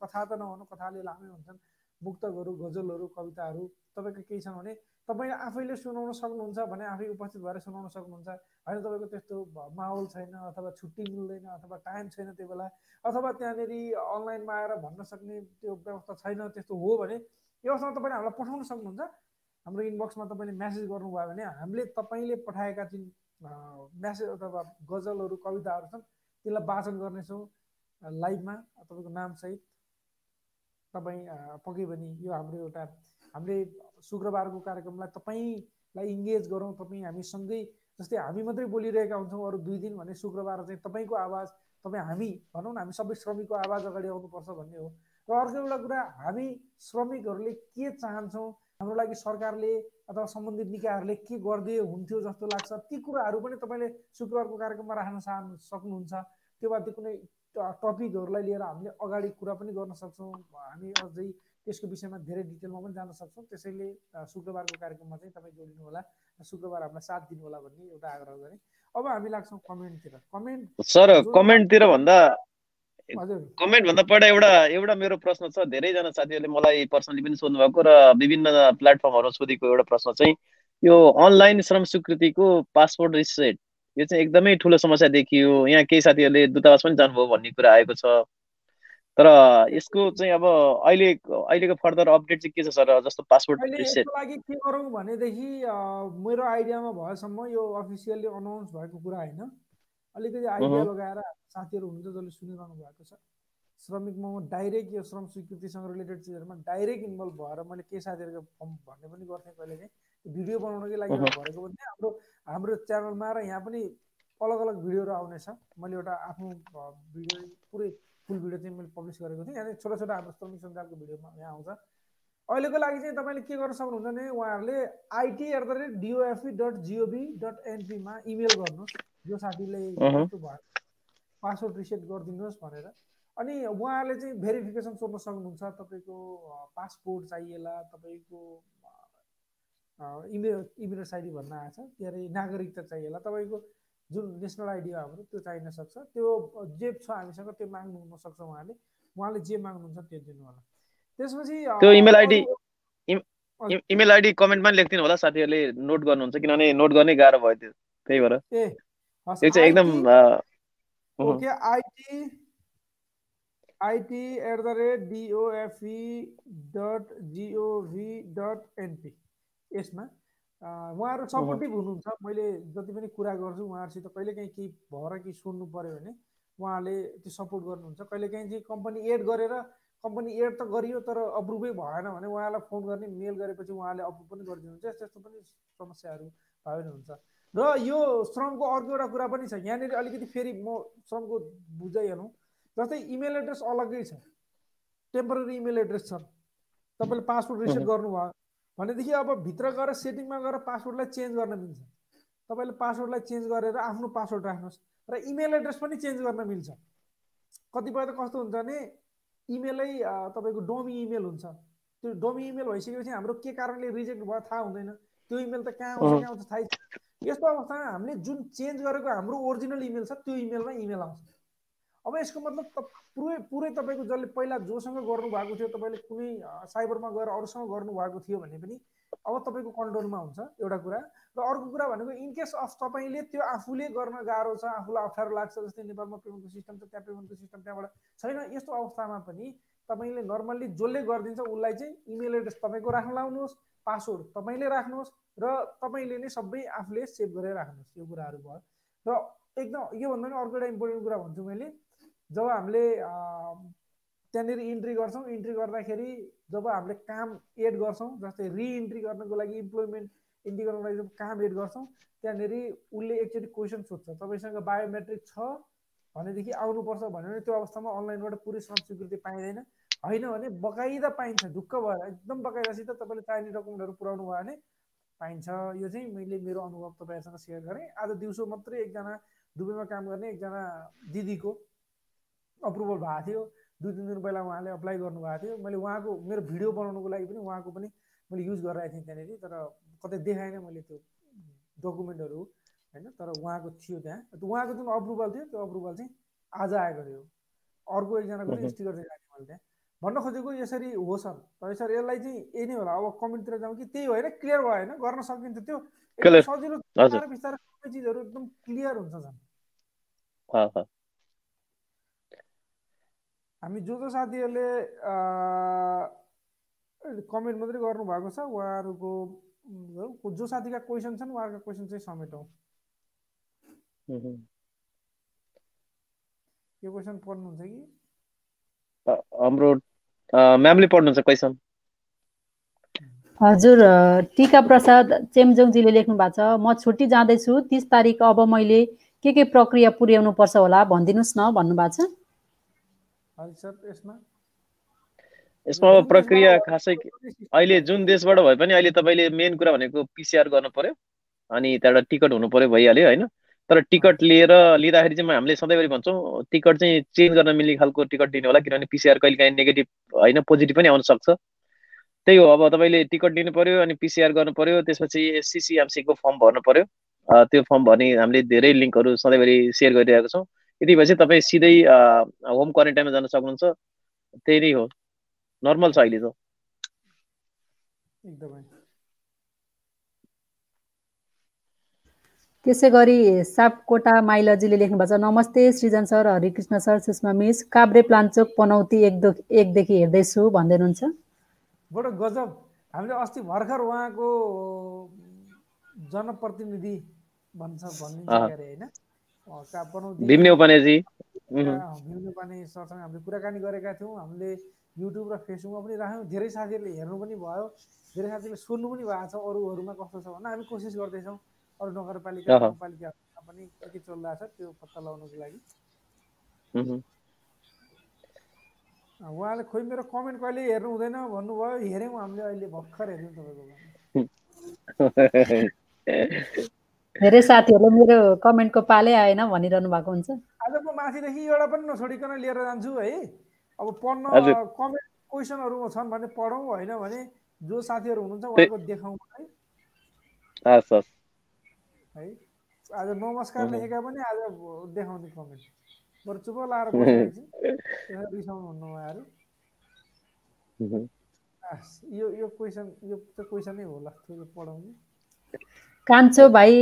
कथा त नहुनु कथाले लामै हुन्छन्। मुक्तकहरू गजलहरू कविताहरू। तपाईँको केही छन् भने तपाईँ आफैले सुनाउन सक्नुहुन्छ भने आफै उपस्थित भएर सुनाउन सक्नुहुन्छ। होइन तपाईँको त्यस्तो माहौल छैन अथवा छुट्टी मिल्दैन अथवा टाइम छैन त्यो बेला अथवा त्यहाँनिर अनलाइनमा आएर भन्न सक्ने त्यो व्यवस्था छैन त्यस्तो हो भने यो अवस्थामा तपाईँले हामीलाई पठाउन सक्नुहुन्छ। हाम्रो इनबक्समा तपाईँले म्यासेज गर्नुभयो भने हामीले तपाईँले पठाएका जुन म्यासेज अथवा गजलहरू कविताहरू छन् त्यसलाई वाचन गर्नेछौँ लाइभमा। तपाईँको नामसहित तपाईँ पक्कै पनि यो हाम्रो एउटा हामीले शुक्रबारको कार्यक्रमलाई तपाईँलाई इङ्गेज गरौँ तपाईँ हामीसँगै जस्तै हामी मात्रै बोलिरहेका हुन्छौँ अरू दुई दिन भने शुक्रबार चाहिँ तपाईँको आवाज तपाईँ हामी भनौँ न हामी सबै श्रमिकको आवाज अगाडि आउनुपर्छ भन्ने हो। र अर्को एउटा कुरा हामी श्रमिकहरूले के चाहन्छौँ हाम्रो लागि सरकारले अथवा सम्बन्धित निकायहरूले के गरिदिए हुन्थ्यो जस्तो लाग्छ ती कुराहरू पनि तपाईँले शुक्रबारको कार्यक्रममा राख्न चाहनु सक्नुहुन्छ। त्यो बाध्य कुनै टपिकहरूलाई लिएर हामीले अगाडि कुरा पनि गर्न सक्छौँ। हामी अझै त्यसको विषयमा धेरै डिटेलमा पनि जान सक्छौँ। त्यसैले शुक्रबारको कार्यक्रममा चाहिँ तपाईँ जोडिनु होला शुक्रबार हामीलाई साथ दिनु होला भन्ने एउटा आग्रह गरेँ। अब हामी लाग्छौँ कमेन्टतिर। कमेन्ट सर कमेन्टतिर भन्दा कमेन्ट भन्दा पहिला एउटा एउटा मेरो प्रश्न छ। धेरैजना साथीहरूले मलाई पर्सनली पनि सोध्नु भएको र विभिन्न प्लेटफर्महरूमा सोधेको एउटा प्रश्न चाहिँ यो अनलाइन श्रम स्वीकृतिको पासपोर्ट रिसेट यो चाहिँ एकदमै ठुलो समस्या देखियो। यहाँ केही साथीहरूले दूतावास पनि जानुभयो भन्ने कुरा आएको छ। तर यसको चाहिँ अब अहिले अहिलेको फर्दर अपडेट चाहिँ के छ सर? जस्तो पासपोर्ट यसको लागि के गरौँ भनेदेखि मेरो आइडियामा भएसम्म यो अफिसियल्ली अनाउन्स भएको कुरा होइन। अलिकति आइडिया लगाएर साथीहरू हुनुहुन्छ जसले सुनिरहनु भएको छ। श्रमिकमा म डाइरेक्ट यो श्रम स्वीकृतिसँग रिलेटेड चिजहरूमा डाइरेक्ट इन्भल्भ भएर मैले के साथीहरूको फर्म भन्ने पनि गर्थेँ कहिले काहीँ भिडियो बनाउनकै लागि भरेको पनि हाम्रो हाम्रो च्यानलमा र यहाँ पनि अलग अलग भिडियोहरू आउनेछ मैले एउटा आफ्नो भिडियो पुरै फुल भिडियो चाहिँ मैले पब्लिस गरेको थिएँ। यहाँनिर छोटा छोटा हाम्रो श्रमिक सञ्जालको भिडियोमा यहाँ आउँछ। अहिलेको लागि चाहिँ तपाईँले के गर्न सक्नुहुन्छ भने उहाँहरूले IT at the rate DOFE dot GOV dot एनपीमा email गर्नुहोस्। जो साथीले पासवर्ड रिसेट गरिदिनुहोस् भनेर। अनि उहाँहरूले चाहिँ भेरिफिकेसन सोध्न सक्नुहुन्छ तपाईँको पासपोर्ट चाहिएला तपाईँको इमेल इमेल आइडी भन्न आएको छ। के अरे नागरिकता चाहिएला तपाईँको जुन नेसनल आइडी हो हाम्रो त्यो चाहिन सक्छ। त्यो जे छ हामीसँग त्यो माग्नु सक्छ उहाँले। उहाँले जे माग्नुहुन्छ त्यो दिनु होला। त्यसपछि त्यो इमेल आइडी इमेल आइडी कमेन्टमा लेखिदिनु होला साथीहरूले नोट गर्नुहुन्छ किनभने नोट गर्नै गाह्रो भयो त्यो। त्यही भएर। ए त्यो चाहिँ एकदम okay IT IT at the rate DOFE dot GOV dot NP यसमा उहाँहरू सपोर्टिभ हुनुहुन्छ। मैले जति पनि कुरा गर्छु उहाँहरूसित कहिलेकाहीँ केही भएर केही सुन्नु पऱ्यो भने उहाँले त्यो सपोर्ट गर्नुहुन्छ। कहिलेकाहीँ चाहिँ कम्पनी एड गरेर कम्पनी एड त गरियो तर अप्रुभै भएन भने उहाँलाई फोन गर्ने मेल गरेपछि उहाँले अप्रुभ पनि गरिदिनुहुन्छ। यस्तो यस्तो पनि समस्याहरू भयो भने हुन्छ। र यो श्रमको अर्को एउटा कुरा पनि छ। यहाँनिर अलिकति फेरि म श्रमको बुझाइहालौँ जस्तै इमेल एड्रेस अलग्गै छ। टेम्पररी इमेल एड्रेस छ। तपाईँले पासवर्ड रिसेट गर्नुभयो। भनेदेखि अब भित्र गएर सेटिङमा गएर पासवर्डलाई चेन्ज गर्न मिल्छ। तपाईँले पासवर्डलाई चेन्ज गरेर आफ्नो पासवर्ड राख्नुहोस् र इमेल एड्रेस पनि चेन्ज गर्न मिल्छ। कतिपय त कस्तो हुन्छ भने इमेलै तपाईँको डोमी इमेल हुन्छ। त्यो डोमी इमेल भइसकेपछि हाम्रो के कारणले रिजेक्ट भयो थाहा हुँदैन। त्यो इमेल त कहाँ आउँछ कहाँ आउँछ थाहै यस्तो अवस्थामा हामीले जुन चेन्ज गरेको हाम्रो ओरिजिनल इमेल छ त्यो इमेलमा इमेल आउँछ। अब यसको मतलब त पुरै पुरै तपाईँको जसले पहिला जोसँग गर्नुभएको थियो तपाईँले कुनै साइबरमा गएर अरूसँग गर्नुभएको थियो भने पनि अब तपाईँको कन्ट्रोलमा हुन्छ एउटा कुरा। र अर्को कुरा भनेको इनकेस अफ तपाईँले त्यो आफूले गर्न गाह्रो छ आफूलाई अप्ठ्यारो लाग्छ जस्तै नेपालमा पेमेन्टको सिस्टम छ त्यहाँ पेमेन्टको सिस्टम त्यहाँबाट छैन यस्तो अवस्थामा पनि तपाईँले नर्मल्ली जसले गरिदिन्छ उसलाई चाहिँ इमेल एड्रेस तपाईँको राख्न लाउनुहोस् पासवर्ड तपाईँले राख्नुहोस् र तपाईँले नै सबै आफूले सेभ गरेर राख्नुहोस् यो कुराहरू भयो। र एकदम योभन्दा पनि अर्को एउटा इम्पोर्टेन्ट कुरा भन्छु मैले। जब हामीले त्यहाँनिर इन्ट्री गर्छौँ इन्ट्री गर्दाखेरि जब हामीले काम एड गर्छौँ जस्तै रिइन्ट्री गर्नको लागि इम्प्लोइमेन्ट इन्ट्री गर्नको लागि जब काम एड गर्छौँ त्यहाँनिर उसले एकचोटि क्वेसन सोध्छ। तपाईँसँग बायोमेट्रिक छ भनेदेखि आउनुपर्छ भन्यो भने त्यो अवस्थामा अनलाइनबाट पुरै श्रम स्वीकृति पाइँदैन। होइन भने बकाइदा पाइन्छ ढुक्क भएर एकदम बकाइदासित तपाईँले चाहिने डकुमेन्टहरू पुऱ्याउनु भयो भने पाइन्छ। यो चाहिँ मैले मेरो अनुभव तपाईँहरूसँग सेयर गरेँ। आज दिउँसो मात्रै एकजना दुबईमा काम गर्ने एकजना दिदीको अप्रुभल भएको थियो। दुई तिन दिन पहिला उहाँले अप्लाई गर्नुभएको थियो। मैले उहाँको मेरो भिडियो बनाउनुको लागि पनि उहाँको पनि मैले युज गरिरहेको थिएँ त्यहाँनिर तर कतै देखाएन मैले त्यो डकुमेन्टहरू होइन? तर उहाँको थियो त्यहाँ। उहाँको जुन अप्रुभल थियो त्यो अप्रुभल चाहिँ आज आएको थियो। अर्को एकजनाको पनि स्टिकर चाहिँ राखेँ मैले त्यहाँ। भन्न खोजेको यसरी हो सर। तर सर यसलाई चाहिँ यही नै होला। अब कमेन्टतिर जाउँ कि त्यही होइन? क्लियर भयो होइन? गर्न सकिन्छ। त्यो सजिलो बिस्तारै सबै चिजहरू एकदम क्लियर हुन्छ झन् हामी जो जो साथीहरूले कमेन्ट मात्रै गर्नुभएको छ उहाँहरूको जो साथीका क्वेसन छन् उहाँहरूको क्वेसन चाहिँ समेटौँ। यो क्वेसन पढ्नुहुन्छ कि? हाम्रो म्यामले पढ्नुहुन्छ क्वेसन हजुर टिका प्रसाद चेम्जोङजीले लेख्नु भएको छ म छुट्टी जाँदैछु तिस तारिक अब मैले के के प्रक्रिया पुर्याउनु पर्छ होला भनिदिनुहोस् न भन्नुभएको छ। यसमा? प्रक्रिया खासै अहिले जुन देशबाट भए पनि अहिले तपाईँले मेन कुरा भनेको पिसिआर गर्नु पर्यो अनि त्यहाँबाट टिकट हुनु पर्यो भइहाल्यो होइन? तर टिकट लिएर लिँदाखेरि चाहिँ हामीले सधैँभरि भन्छौँ टिकट चाहिँ चेन्ज गर्न मिल्ने खालको टिकट दिनु होला किनभने पिसिआर कहिले काहीँ नेगेटिभ होइन पोजिटिभ पनि आउन सक्छ। त्यही हो अब तपाईँले टिकट लिनु पर्यो अनि पिसिआर गर्नु पर्यो त्यसपछि सिसिएमसीको फर्म भर्नु पर्यो। त्यो फर्म भर्ने हामीले धेरै लिङ्कहरू सधैँभरि सेयर गरिरहेको छौँ। यति भएपछि तपाईँ सिधै होम क्वारेन्टाइनमा जान सक्नुहुन्छ। त्यही नै हो। नर्मल छ अहिले त। त्यसै गरी सापकोटा माइलजीले लेख्नु भएको छ नमस्ते Srijan sir Harikrishna sir Sushma miss. Kavre Palanchok Panauti एक एकदेखि हेर्दैछु भन्दै हुनुहुन्छ। बडो गजब। हामीले अस्ति भर्खर उहाँको जनप्रतिनिधि भन्छ भन्ने होइन? सरसँग हामीले कुराकानी गरेका थियौँ। हामीले युट्युब र फेसबुकमा पनि राख्यौँ। धेरै साथीहरूले हेर्नु पनि भयो। धेरै साथीहरूले सुन्नु पनि भएको छ अरूहरूमा कस्तो छ भन्दा हामी कोसिस गर्दैछौँ। अरू नगरपालिका गाउँपालिकाहरूमा पनि के के चलिरहेको छ त्यो पत्ता लगाउनुको लागि। उहाँले खोइ मेरो कमेन्ट कहिले हेर्नु हुँदैन भन्नुभयो। हेऱ्यौँ हामीले अहिले भर्खर हेऱ्यौँ तपाईँको *laughs* धेरै साथीहरूले मेरो कमेन्टको पालै आएन भनिरहनु भएको हुन्छ। आज म माथिदेखि एउटा पनि नछोडिकन लिएर जान्छु है। अब पढ्न कमेन्ट क्वेसनहरू छन् भने पढौँ होइन भने जो साथीहरू हुनुहुन्छ उहाँको देखाउँ है। है आज नमस्कार लेखेका पनि आज देखाउने कमेन्ट। बरु चुप लाएर रिसाउनु हुनु उहाँहरू। यो यो क्वेसन यो त क्वेसनै होला। त्यो पढाउने। कान्छो भाइ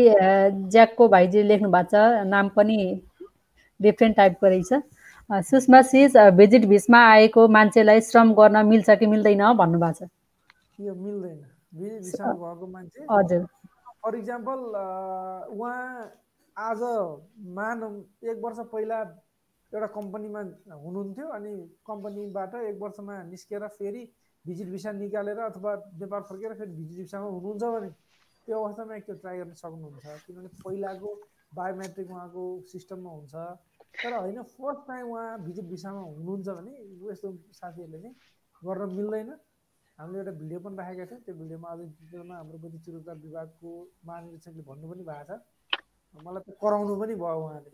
ज्याकको भाइजी लेख्नु भएको छ। नाम पनि डिफ्रेन्ट टाइपको रहेछ। सुषमा सिज भिजिट भिसमा आएको मान्छेलाई श्रम गर्न मिल्छ कि मिल्दैन भन्नुभएको छ। यो मिल्दैन। भिजिट भएको मान्छे। हजुर। फर इक्जाम्पल उहाँ आज मान एक वर्ष पहिला एउटा कम्पनीमा हुनुहुन्थ्यो अनि कम्पनीबाट एक वर्षमा निस्केर फेरि भिजिट भिसा निकालेर अथवा नेपाल फर्केर फेरि भिजिट भिसामा हुनुहुन्छ भने त्यो अवस्थामा एकचोटि ट्राई गर्न सक्नुहुन्छ। किनभने पहिलाको बायोमेट्रिक उहाँको सिस्टममा हुन्छ। तर होइन फर्स्ट टाइम उहाँ भिजिट भिसामा हुनुहुन्छ भने यस्तो साथीहरूले चाहिँ गर्न मिल्दैन। हामीले एउटा भिडियो पनि राखेका थियौँ। त्यो भिडियोमा अझै डिटेलमा हाम्रो चुरोकार विभागको महानिरीक्षकले भन्नु पनि भएको छ। मलाई त कराउनु पनि भयो उहाँले।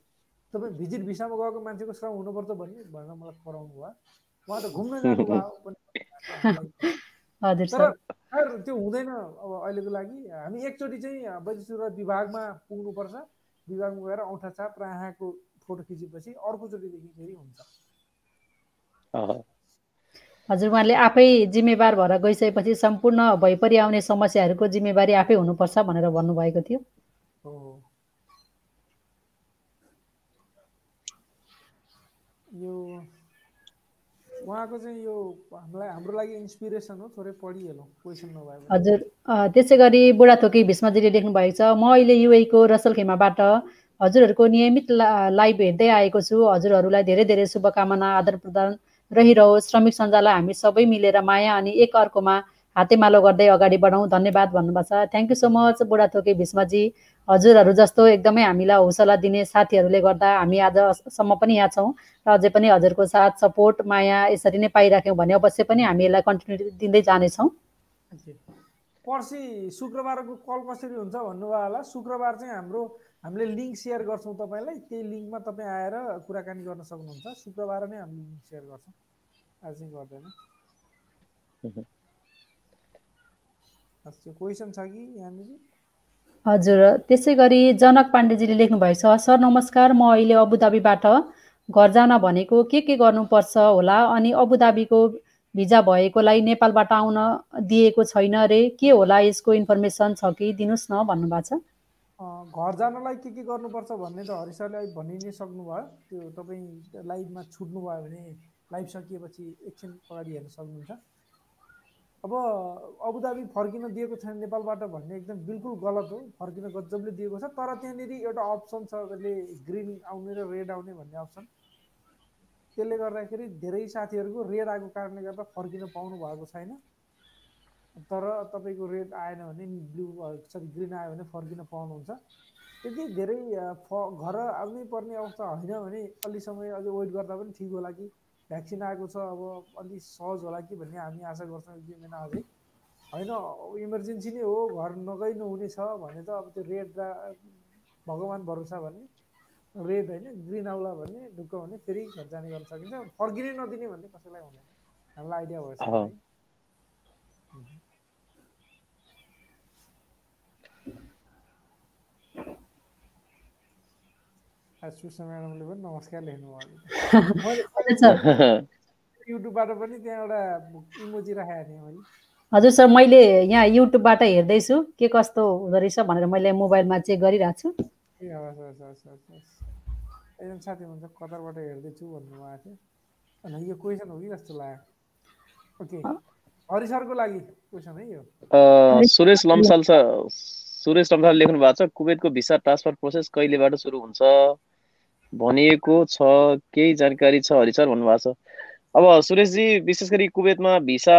तपाईँ भिजिट भिसामा गएको मान्छेको श्रम हुनुपर्छ भन्ने भनेर मलाई कराउनु भयो। उहाँ त घुम्न जानुभयो *laughs* पनि तर त्यो हुँदैन अब अहिलेको लागि। हामी एकचोटि चाहिँ वैद्युत चुरोकार विभागमा पुग्नुपर्छ। विभागमा गएर औँठा छाप र आँखाको फोटो खिचेपछि अर्कोचोटिदेखि फेरि हुन्छ। हजुर उहाँले आफै जिम्मेवार भएर गइसकेपछि सम्पूर्ण भइपरि आउने समस्याहरूको जिम्मेवारी आफै हुनुपर्छ भनेर भन्नुभएको थियो। यो उहाँको चाहिँ यो हामीलाई हाम्रो लागि इन्सपिरेसन हो थोरै पढिहालौँ क्वेसन नभए हजुर त्यसै गरी बुढाथोकी भीष्मजीले लेख्नु भएको छ म अहिले युएको रसलखेमाबाट हजुरहरूको नियमित लाइभ हेर्दै आएको छु। हजुरहरूलाई धेरै धेरै शुभकामना आदान प्रदान रहिरहोस्। श्रमिक सञ्जाललाई हामी सबै मिलेर माया अनि एक अर्कोमा हातेमालो गर्दै अगाडि बढाउँ धन्यवाद भन्नुभएको छ। Thank you so much Budhathoki Bhishmaji. हजुरहरू जस्तो एकदमै हामीलाई हौसला दिने साथीहरूले गर्दा हामी आजसम्म पनि यहाँ छौँ र अझै पनि हजुरको साथ सपोर्ट माया यसरी नै पाइराख्यौँ भने अवश्य पनि हामी यसलाई कन्टिन्युटी दिँदै जानेछौँ। पर्सि शुक्रबारको कल कसरी हुन्छ भन्नुभयो होला? शुक्रबार चाहिँ हाम्रो हामीले लिङ्क सेयर गर्छौँ तपाईँलाई। त्यही लिङ्कमा तपाईँ आएर कुराकानी गर्न सक्नुहुन्छ। शुक्रबार नै हामीले लिङ्क सेयर गर्छौँ। आज चाहिँ गर्दैन। *laughs* क्वेसन छ कि यहाँनिर? हजुर त्यसै गरी जनक पाण्डेजीले लेख्नुभएको छ सर नमस्कार म अहिले अबुधाबीबाट घर जान भनेको के के गर्नुपर्छ होला अनि अबुधाबीको भिजा भएकोलाई नेपालबाट आउन दिएको छैन रे के होला यसको इन्फर्मेसन छ कि? दिनुहोस् न भन्नुभएको छ। घर जानलाई के के गर्नुपर्छ भन्ने त हरि सरले भनि नै सक्नुभयो। त्यो तपाईँ लाइभमा छुट्नुभयो भने लाइभ सकिएपछि एकछिन अगाडि हेर्न सक्नुहुन्छ। अब अबुधाबी फर्किन दिएको छैन नेपालबाट भन्ने एकदम बिल्कुल गलत हो। फर्किन गजबले दिएको छ तर त्यहाँनिर एउटा अप्सन छ त्यसले ग्रिन आउने र रेड आउने भन्ने अप्सन त्यसले गर्दाखेरि धेरै साथीहरूको रेड आएको कारणले गर्दा फर्किन पाउनु भएको छैन। तर तपाईँको रेड आएन भने ब्लु सरी ग्रिन आयो भने फर्किन पाउनुहुन्छ। त्यति धेरै फ घर आउनै पर्ने अवस्था होइन भने अलि समय अझै वेट गर्दा पनि ठिक होला कि? भ्याक्सिन आएको छ अब अलि सहज होला कि भन्ने हामी आशा गर्छौँ एक दुई महिना अझै होइन इमर्जेन्सी नै हो घर नगइ नहुने छ भने त अब त्यो रेड भगवान् भरोसा भने रेड होइन ग्रिन आउला भने ढुक्क भने फेरि घर जाने गर्न सकिन्छ। फर्किनै नदिने भन्ने कसैलाई हुँदैन। हामीलाई आइडिया भएछ सुषमा म्याडमले पनि नमस्कार लेख्नुभयो युट्युबबाट *laughs* *laughs* पनि त्यहाँ एउटा इमोजी राखेको थिएँ मैले। हजुर सर मैले यहाँ युट्युबबाट हेर्दैछु के कस्तो हुँदो रहेछ भनेर मैले मोबाइलमा चेक गरिरहेको छु। ए हस् हस् हस् हस् हस् एकजना साथी हुन्छ कतारबाट हेर्दैछु भन्नुभएको थियो। अनि यो क्वेसन हो कि जस्तो लाग्यो? ओके। हरि सरको लागि क्वेसन है यो। सुरेश लम्साल सुरेश लम्साल लेख्नु भएको छ कुवेतको भिसा ट्रान्सफर प्रोसेस कहिलेबाट सुरु हुन्छ? भनिएको छ केही जानकारी छ हरि सर भन्नुभएको छ। अब सुरेशजी विशेष गरी कुवेतमा भिसा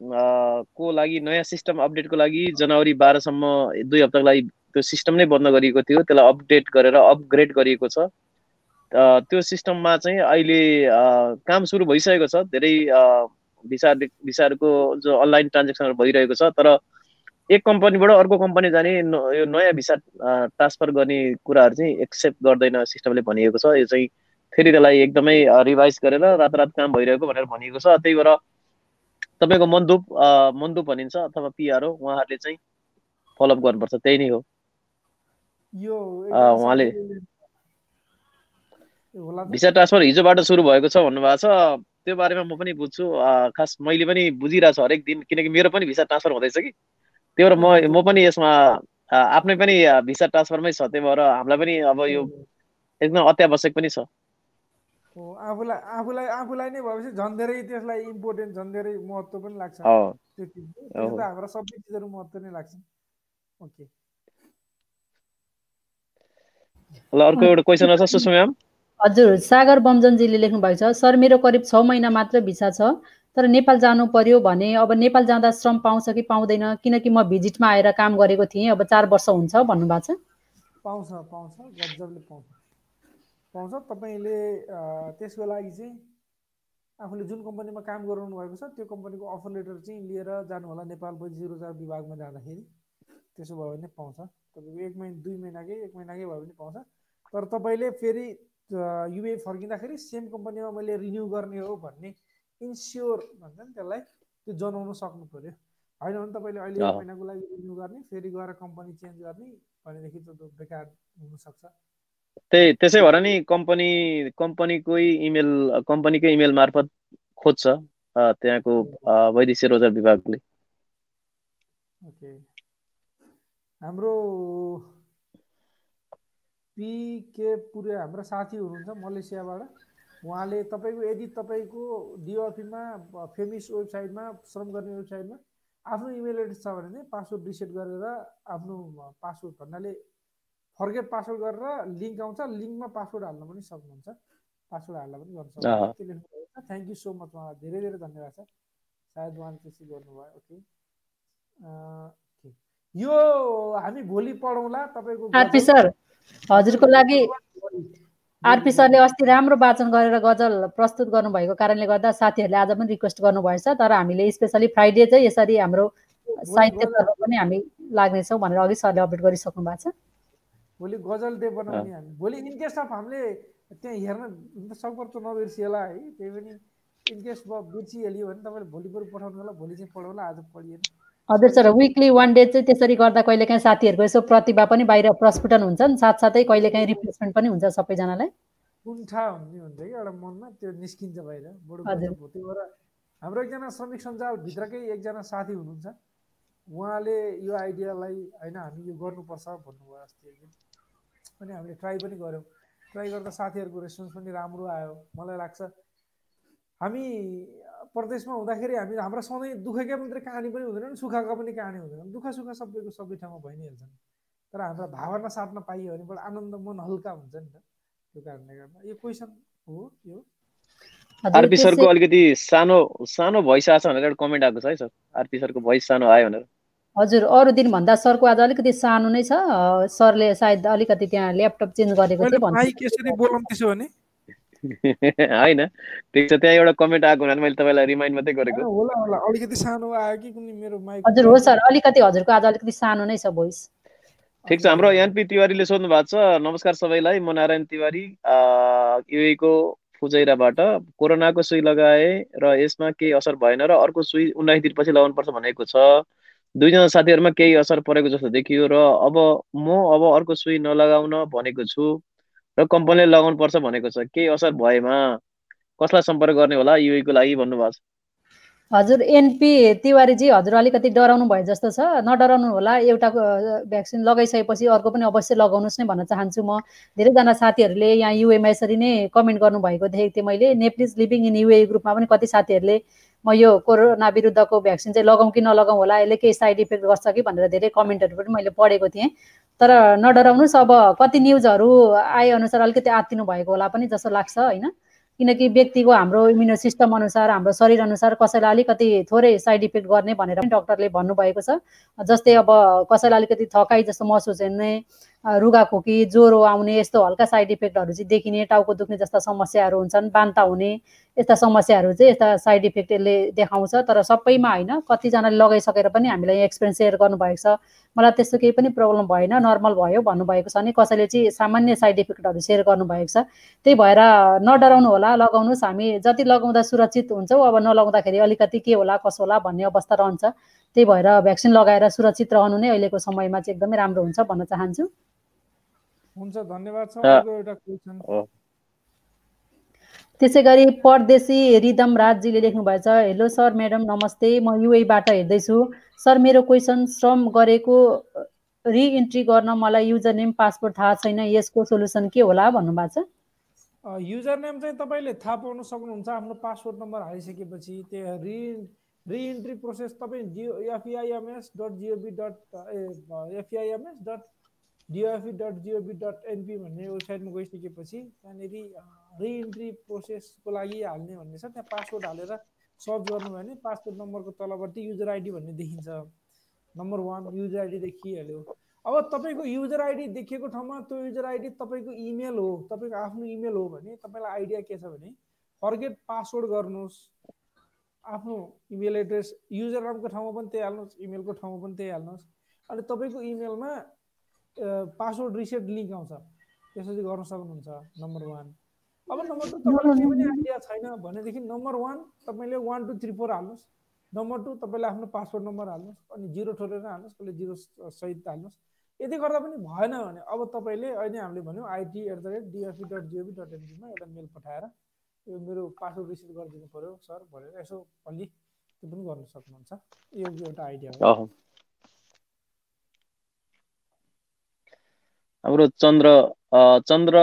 को लागि नयाँ सिस्टम अपडेटको लागि जनवरी बाह्रसम्म दुई हप्ताको लागि त्यो सिस्टम नै बन्द गरिएको थियो। त्यसलाई अपडेट गरेर अपग्रेड गरिएको छ। त्यो सिस्टममा चाहिँ अहिले काम सुरु भइसकेको छ। धेरै भिसा भिसाहरूको जो अनलाइन ट्रान्जेक्सनहरू भइरहेको छ। तर एक कम्पनीबाट अर्को कम्पनी जाने यो नयाँ भिसा ट्रान्सफर गर्ने कुराहरू चाहिँ एक्सेप्ट गर्दैन सिस्टमले भनिएको छ। यो चाहिँ फेरि त्यसलाई एकदमै रिभाइज गरेर रातारात काम भइरहेको भनेर भनिएको छ। त्यही भएर तपाईँको मन्दुप मन्दुप भनिन्छ अथवा पिआर हो उहाँहरूले चाहिँ फलोअप गर्नुपर्छ। त्यही नै हो। उहाँले भिसा ट्रान्सफर हिजोबाट सुरु भएको छ भन्नुभएको छ। त्यो बारेमा म पनि बुझ्छु। खास मैले पनि बुझिरहेको छु हरेक दिन। किनकि मेरो पनि भिसा ट्रान्सफर हुँदैछ कि। त्यही भएर म म पनि यसमा आफ्नै पनि भिसा ट्रान्सफरमै छ त्यही भएर हामीलाई पनि अब यो एकदम अत्यावश्यक पनि छ। आफूलाई आफूलाई आफूलाई नै भएपछि झन् धेरै त्यसलाई इम्पोर्टेन्ट झन् धेरै महत्त्व पनि लाग्छ। त्यो चिज हाम्रो सबै चिजहरू महत्त्व नै लाग्छ। ओके। ल अर्को एउटा क्वेसन छ सुषमा म्याम। हजुर सागर बमजनजीले लेख्नु भएको छ सर मेरो करिब छ महिना मात्र भिसा छ। तर नेपाल जानु पर्यो भने अब नेपाल जाँदा श्रम पाउँछ कि पाउँदैन? किनकि म भिजिटमा आएर काम गरेको थिएँ अब चार वर्ष हुन्छ भन्नुभएको छ। पाउँछ पाउँछ गजबले पाउँछ। पाउँछ। तपाईँले त्यसको लागि चाहिँ आफूले जुन कम्पनीमा काम गराउनु भएको छ त्यो कम्पनीको अफर लेटर चाहिँ लिएर जानु होला नेपाल वैदेशिक रोजगार विभागमा जाँदाखेरि। त्यसो भयो भने पाउँछ। तपाईँको एक महिना दुई महिनाकै एक महिनाकै भयो भने पाउँछ। तर तपाईँले फेरि युए फर्किँदाखेरि सेम कम्पनीमा मैले रिन्यू गर्ने हो भन्ने इन्स्योर भन्छ नि त्यसलाई त्यो जनाउनु सक्नु पऱ्यो होइन भने तपाईँले अहिले एक महिनाको लागि रिन्यू गर्ने फेरि गएर कम्पनी चेन्ज गर्ने भनेदेखि त बेकार हुनसक्छ। त्यही त्यसै भएर नि कम्पनी कम्पनीकै इमेल कम्पनीकै इमेल मार्फत खोज्छ त्यहाँको वैदेशिक रोजगार विभागले। ओके। हाम्रो पिके पुरे हाम्रो साथी हुनुहुन्छ मलेसियाबाट। उहाँले तपाईँको यदि तपाईँको डिओपीमा फेमिस वेबसाइटमा श्रम गर्ने वेबसाइटमा आफ्नो इमेल एड्रेस छ भने चाहिँ पासवर्ड रिसेट गरेर आफ्नो पासवर्ड भन्नाले फर्गेट पासवर्ड गरेर लिङ्क आउँछ। लिङ्कमा पासवर्ड हाल्न पनि सक्नुहुन्छ। पासवर्ड हाल्न पनि गर्न सक्नुहुन्छ। त्यो लेख्नु थ्याङ्क यू सो मच उहाँलाई धेरै धेरै धन्यवाद छ सायद उहाँले त्यसै गर्नुभयो। ओके यो हामी भोलि पढौँला। तपाईँको सर हजुरको लागि आरपी सरले अस्ति राम्रो वाचन गरेर गजल प्रस्तुत गर्नुभएको कारणले गर्दा साथीहरूले आज पनि रिक्वेस्ट गर्नुभएछ तर हामीले स्पेसली फ्राइडे चाहिँ यसरी हाम्रो साहित्यतर्फ पनि हामी लाग्नेछौँ भनेर अघि सरले अपडेट गरिसक्नु भएको छ। भोलि गजल डे बनाउने हामी। भोलि इनकेस अफ हामीले त्यहाँ हेर्न सकभर त नबिर्सिएला है। त्यही पनि इनकेस बिर्सिहाल्यो भने तपाईँले भोलि बरु पठाउनु होला भोलि चाहिँ पढाउला आज पढिएन। हजुर सर विकली वान डे चाहिँ त्यसरी गर्दा कहिलेकाहीँ साथीहरूको यसो प्रतिभा पनि बाहिर प्रस्फुटन हुन्छ नि साथसाथै कहिलेकाहीँ रिप्लेसमेन्ट पनि हुन्छ सबैजनालाई। कुण्ठा हुने हुन्छ कि एउटा मनमा त्यो निस्किन्छ बाहिर बडो त्यही हाम्रो एकजना श्रमिक सञ्जालभित्रकै एकजना साथी हुनुहुन्छ। उहाँले यो आइडियालाई होइन हामी यो गर्नुपर्छ भन्नुभयो अस्ति एकदिन अनि हामीले ट्राई पनि गऱ्यौँ। ट्राई गर्दा साथीहरूको रेस्पोन्स पनि राम्रो आयो। मलाई लाग्छ हामी प्रदेशमा हुँदाखेरि हामी हाम्रो सधैँ दुःखकै मात्रै कहानी पनि हुँदैन सुखका पनि कहानी हुँदैन। दुःख सुख सबैको सबै ठाउँमा भइ नै हाल्छन् तर हाम्रो भावना साट्न पाइयो भने बडा आनन्द मन हल्का हुन्छ नि त। त्यो कारणले गर्दा यो क्वेसन हो यो आरपी सरको अलिकति सानो सानो भोइस आएको छ भनेर एउटा कमेन्ट आएको छ है सर। आरपी सरको भोइस सानो आयो भनेर। हजुर अरू दिन भन्दा सरको आज अलिकति सानो नै छ। सरले सायद अलिकति त्यहाँ ल्यापटप चेन्ज गरेको थियो होइन। ठिक छ त्यहाँ एउटा कमेन्ट आएको हुनाले मैले तपाईँलाई रिमाइन्ड मात्रै गरेको। होला होला। अलिकति सानो आयो कि कुनै मेरो माइक हजुर हो सर। अलिकति हजुरको आज अलिकति सानो नै छ भोइस ठिक छ हाम्रो एनपी तिवारीले सोध्नु भएको छ। नमस्कार सबैलाई म नारायण तिवारी। युएको फुजैराबाट। कोरोनाको सुई लगाए र यसमा केही असर भएन र अर्को सुई उन्नाइस दिनपछि लगाउनुपर्छ भनेको छ। दुईजना साथीहरूमा केही असर परेको जस्तो देखियो र अब म अब अर्को सुई नलगाउन भनेको छु। र कम्पनीले लगाउनु पर्छ भनेको छ। केही असर भएमा? कसलाई सम्पर्क गर्ने होला? युएको लागि भन्नुभएको छ। हजुर एनपी तिवारीजी हजुर अलिकति डराउनु भयो जस्तो छ। नडराउनु होला एउटा भ्याक्सिन लगाइसकेपछि अर्को पनि अवश्य लगाउनुहोस् नै भन्न चाहन्छु म। धेरैजना साथीहरूले यहाँ युएमा यसरी नै कमेन्ट गर्नुभएको देखेको थिएँ मैले। नेप्लिज लिभिङ इन युए ग्रुपमा पनि कति साथीहरूले म यो कोरोना विरुद्धको भ्याक्सिन चाहिँ लगाउँ कि नलगाउँ होला? यसले केही साइड इफेक्ट गर्छ कि? भनेर धेरै कमेन्टहरू पनि मैले पढेको थिएँ। तर नडराउनुहोस् अब कति न्युजहरू आएअनुसार अलिकति आत्तिनु भएको होला पनि जस्तो लाग्छ होइन? किनकि व्यक्तिको हाम्रो इम्युनो सिस्टम अनुसार हाम्रो शरीर अनुसार कसैलाई अलिकति थोरै साइड इफेक्ट गर्ने भनेर पनि डक्टरले भन्नुभएको छ। जस्तै अब कसैलाई अलिकति थकाइ जस्तो महसुस हुने रुगाखोकी ज्वरो आउने यस्तो हल्का साइड इफेक्टहरू चाहिँ देखिने टाउको दुख्ने जस्ता समस्याहरू हुन्छन् बान्ता हुने यस्ता समस्याहरू चाहिँ यस्ता साइड इफेक्ट यसले देखाउँछ। तर सबैमा होइन कतिजनाले लगाइसकेर पनि हामीलाई एक्सपिरियन्स सेयर गर्नुभएको छ। मलाई त्यस्तो केही पनि प्रब्लम भएन नर्मल भयो भन्नुभएको छ भने कसैले चाहिँ सामान्य साइड इफेक्टहरू सेयर गर्नुभएको छ। त्यही भएर नडराउनु होला लगाउनुहोस् हामी। जति लगाउँदा सुरक्षित हुन्छौँ अब नलगाउँदाखेरि अलिकति के होला कसो होला भन्ने अवस्था रहन्छ। त्यही भएर भ्याक्सिन लगाएर सुरक्षित रहनु नै अहिलेको समयमा चाहिँ एकदमै राम्रो हुन्छ भन्न चाहन्छु। हुन्छ धन्यवाद छ एउटा क्वेसन त्यसै गरी परदेशी रिदम राजजीले लेख्नु भएछ हेलो सर म्याडम नमस्ते म युएबाट हेर्दैछु। सर मेरो क्वेसन श्रम गरेको रिइन्ट्री गर्न मलाई युजर नेम पासपोर्ट थाहा छैन यसको सोल्युसन के होला भन्नुभएको छ? युजर नेम चाहिँ तपाईँले थाहा पाउन सक्नुहुन्छ आफ्नो पासपोर्ट नम्बर हालिसकेपछि त्यो रि रिइन्ट्री प्रोसेस तपाईँ Jio FEIMS dot GOV dot FEIMS dot DOFE dot GOV dot NP भन्ने वेबसाइटमा गइसकेपछि त्यहाँनिर रिइन्ट्री प्रोसेसको लागि हाल्ने भन्ने छ। त्यहाँ पासवर्ड हालेर सर्च गर्नुभयो भने पासपोर्ट नम्बरको तलपट्टि युजर आइडी भन्ने देखिन्छ। नम्बर वान युजर आइडी देखिहाल्यो। अब तपाईँको युजर आइडी देखिएको ठाउँमा त्यो युजर आइडी तपाईँको इमेल हो तपाईँको आफ्नो इमेल हो भने तपाईँलाई आइडिया के छ भने फर्गेट पासवर्ड गर्नुहोस्। आफ्नो इमेल एड्रेस युजर नामको ठाउँमा पनि त्यही हाल्नुहोस् इमेलको ठाउँमा पनि त्यही हाल्नुहोस्। अनि तपाईँको इमेलमा पासवर्ड रिसेट लिङ्क आउँछ। त्यसरी गर्न सक्नुहुन्छ नम्बर वान अब नम्बर टू तपाईँलाई केही पनि आइडिया छैन भनेदेखि नम्बर वान तपाईँले वान टू थ्री फोर हाल्नुहोस्। नम्बर टू तपाईँले आफ्नो पासवर्ड नम्बर हाल्नुहोस् अनि जिरो ठोरेर हाल्नुहोस् कसले जिरो सहित हाल्नुहोस्। यदि गर्दा पनि भएन भने अब तपाईँले अहिले हामीले भन्यौँ IT at the rate DOFE dot GOV dot एनपीमा एउटा मेल पठाएर यो मेरो पासवर्ड रिसिभ गरिदिनु पऱ्यो सर भनेर यसो अलि त्यो पनि गर्न सक्नुहुन्छ। यो एउटा आइडिया हो। हाम्रो चन्द्र चन्द्र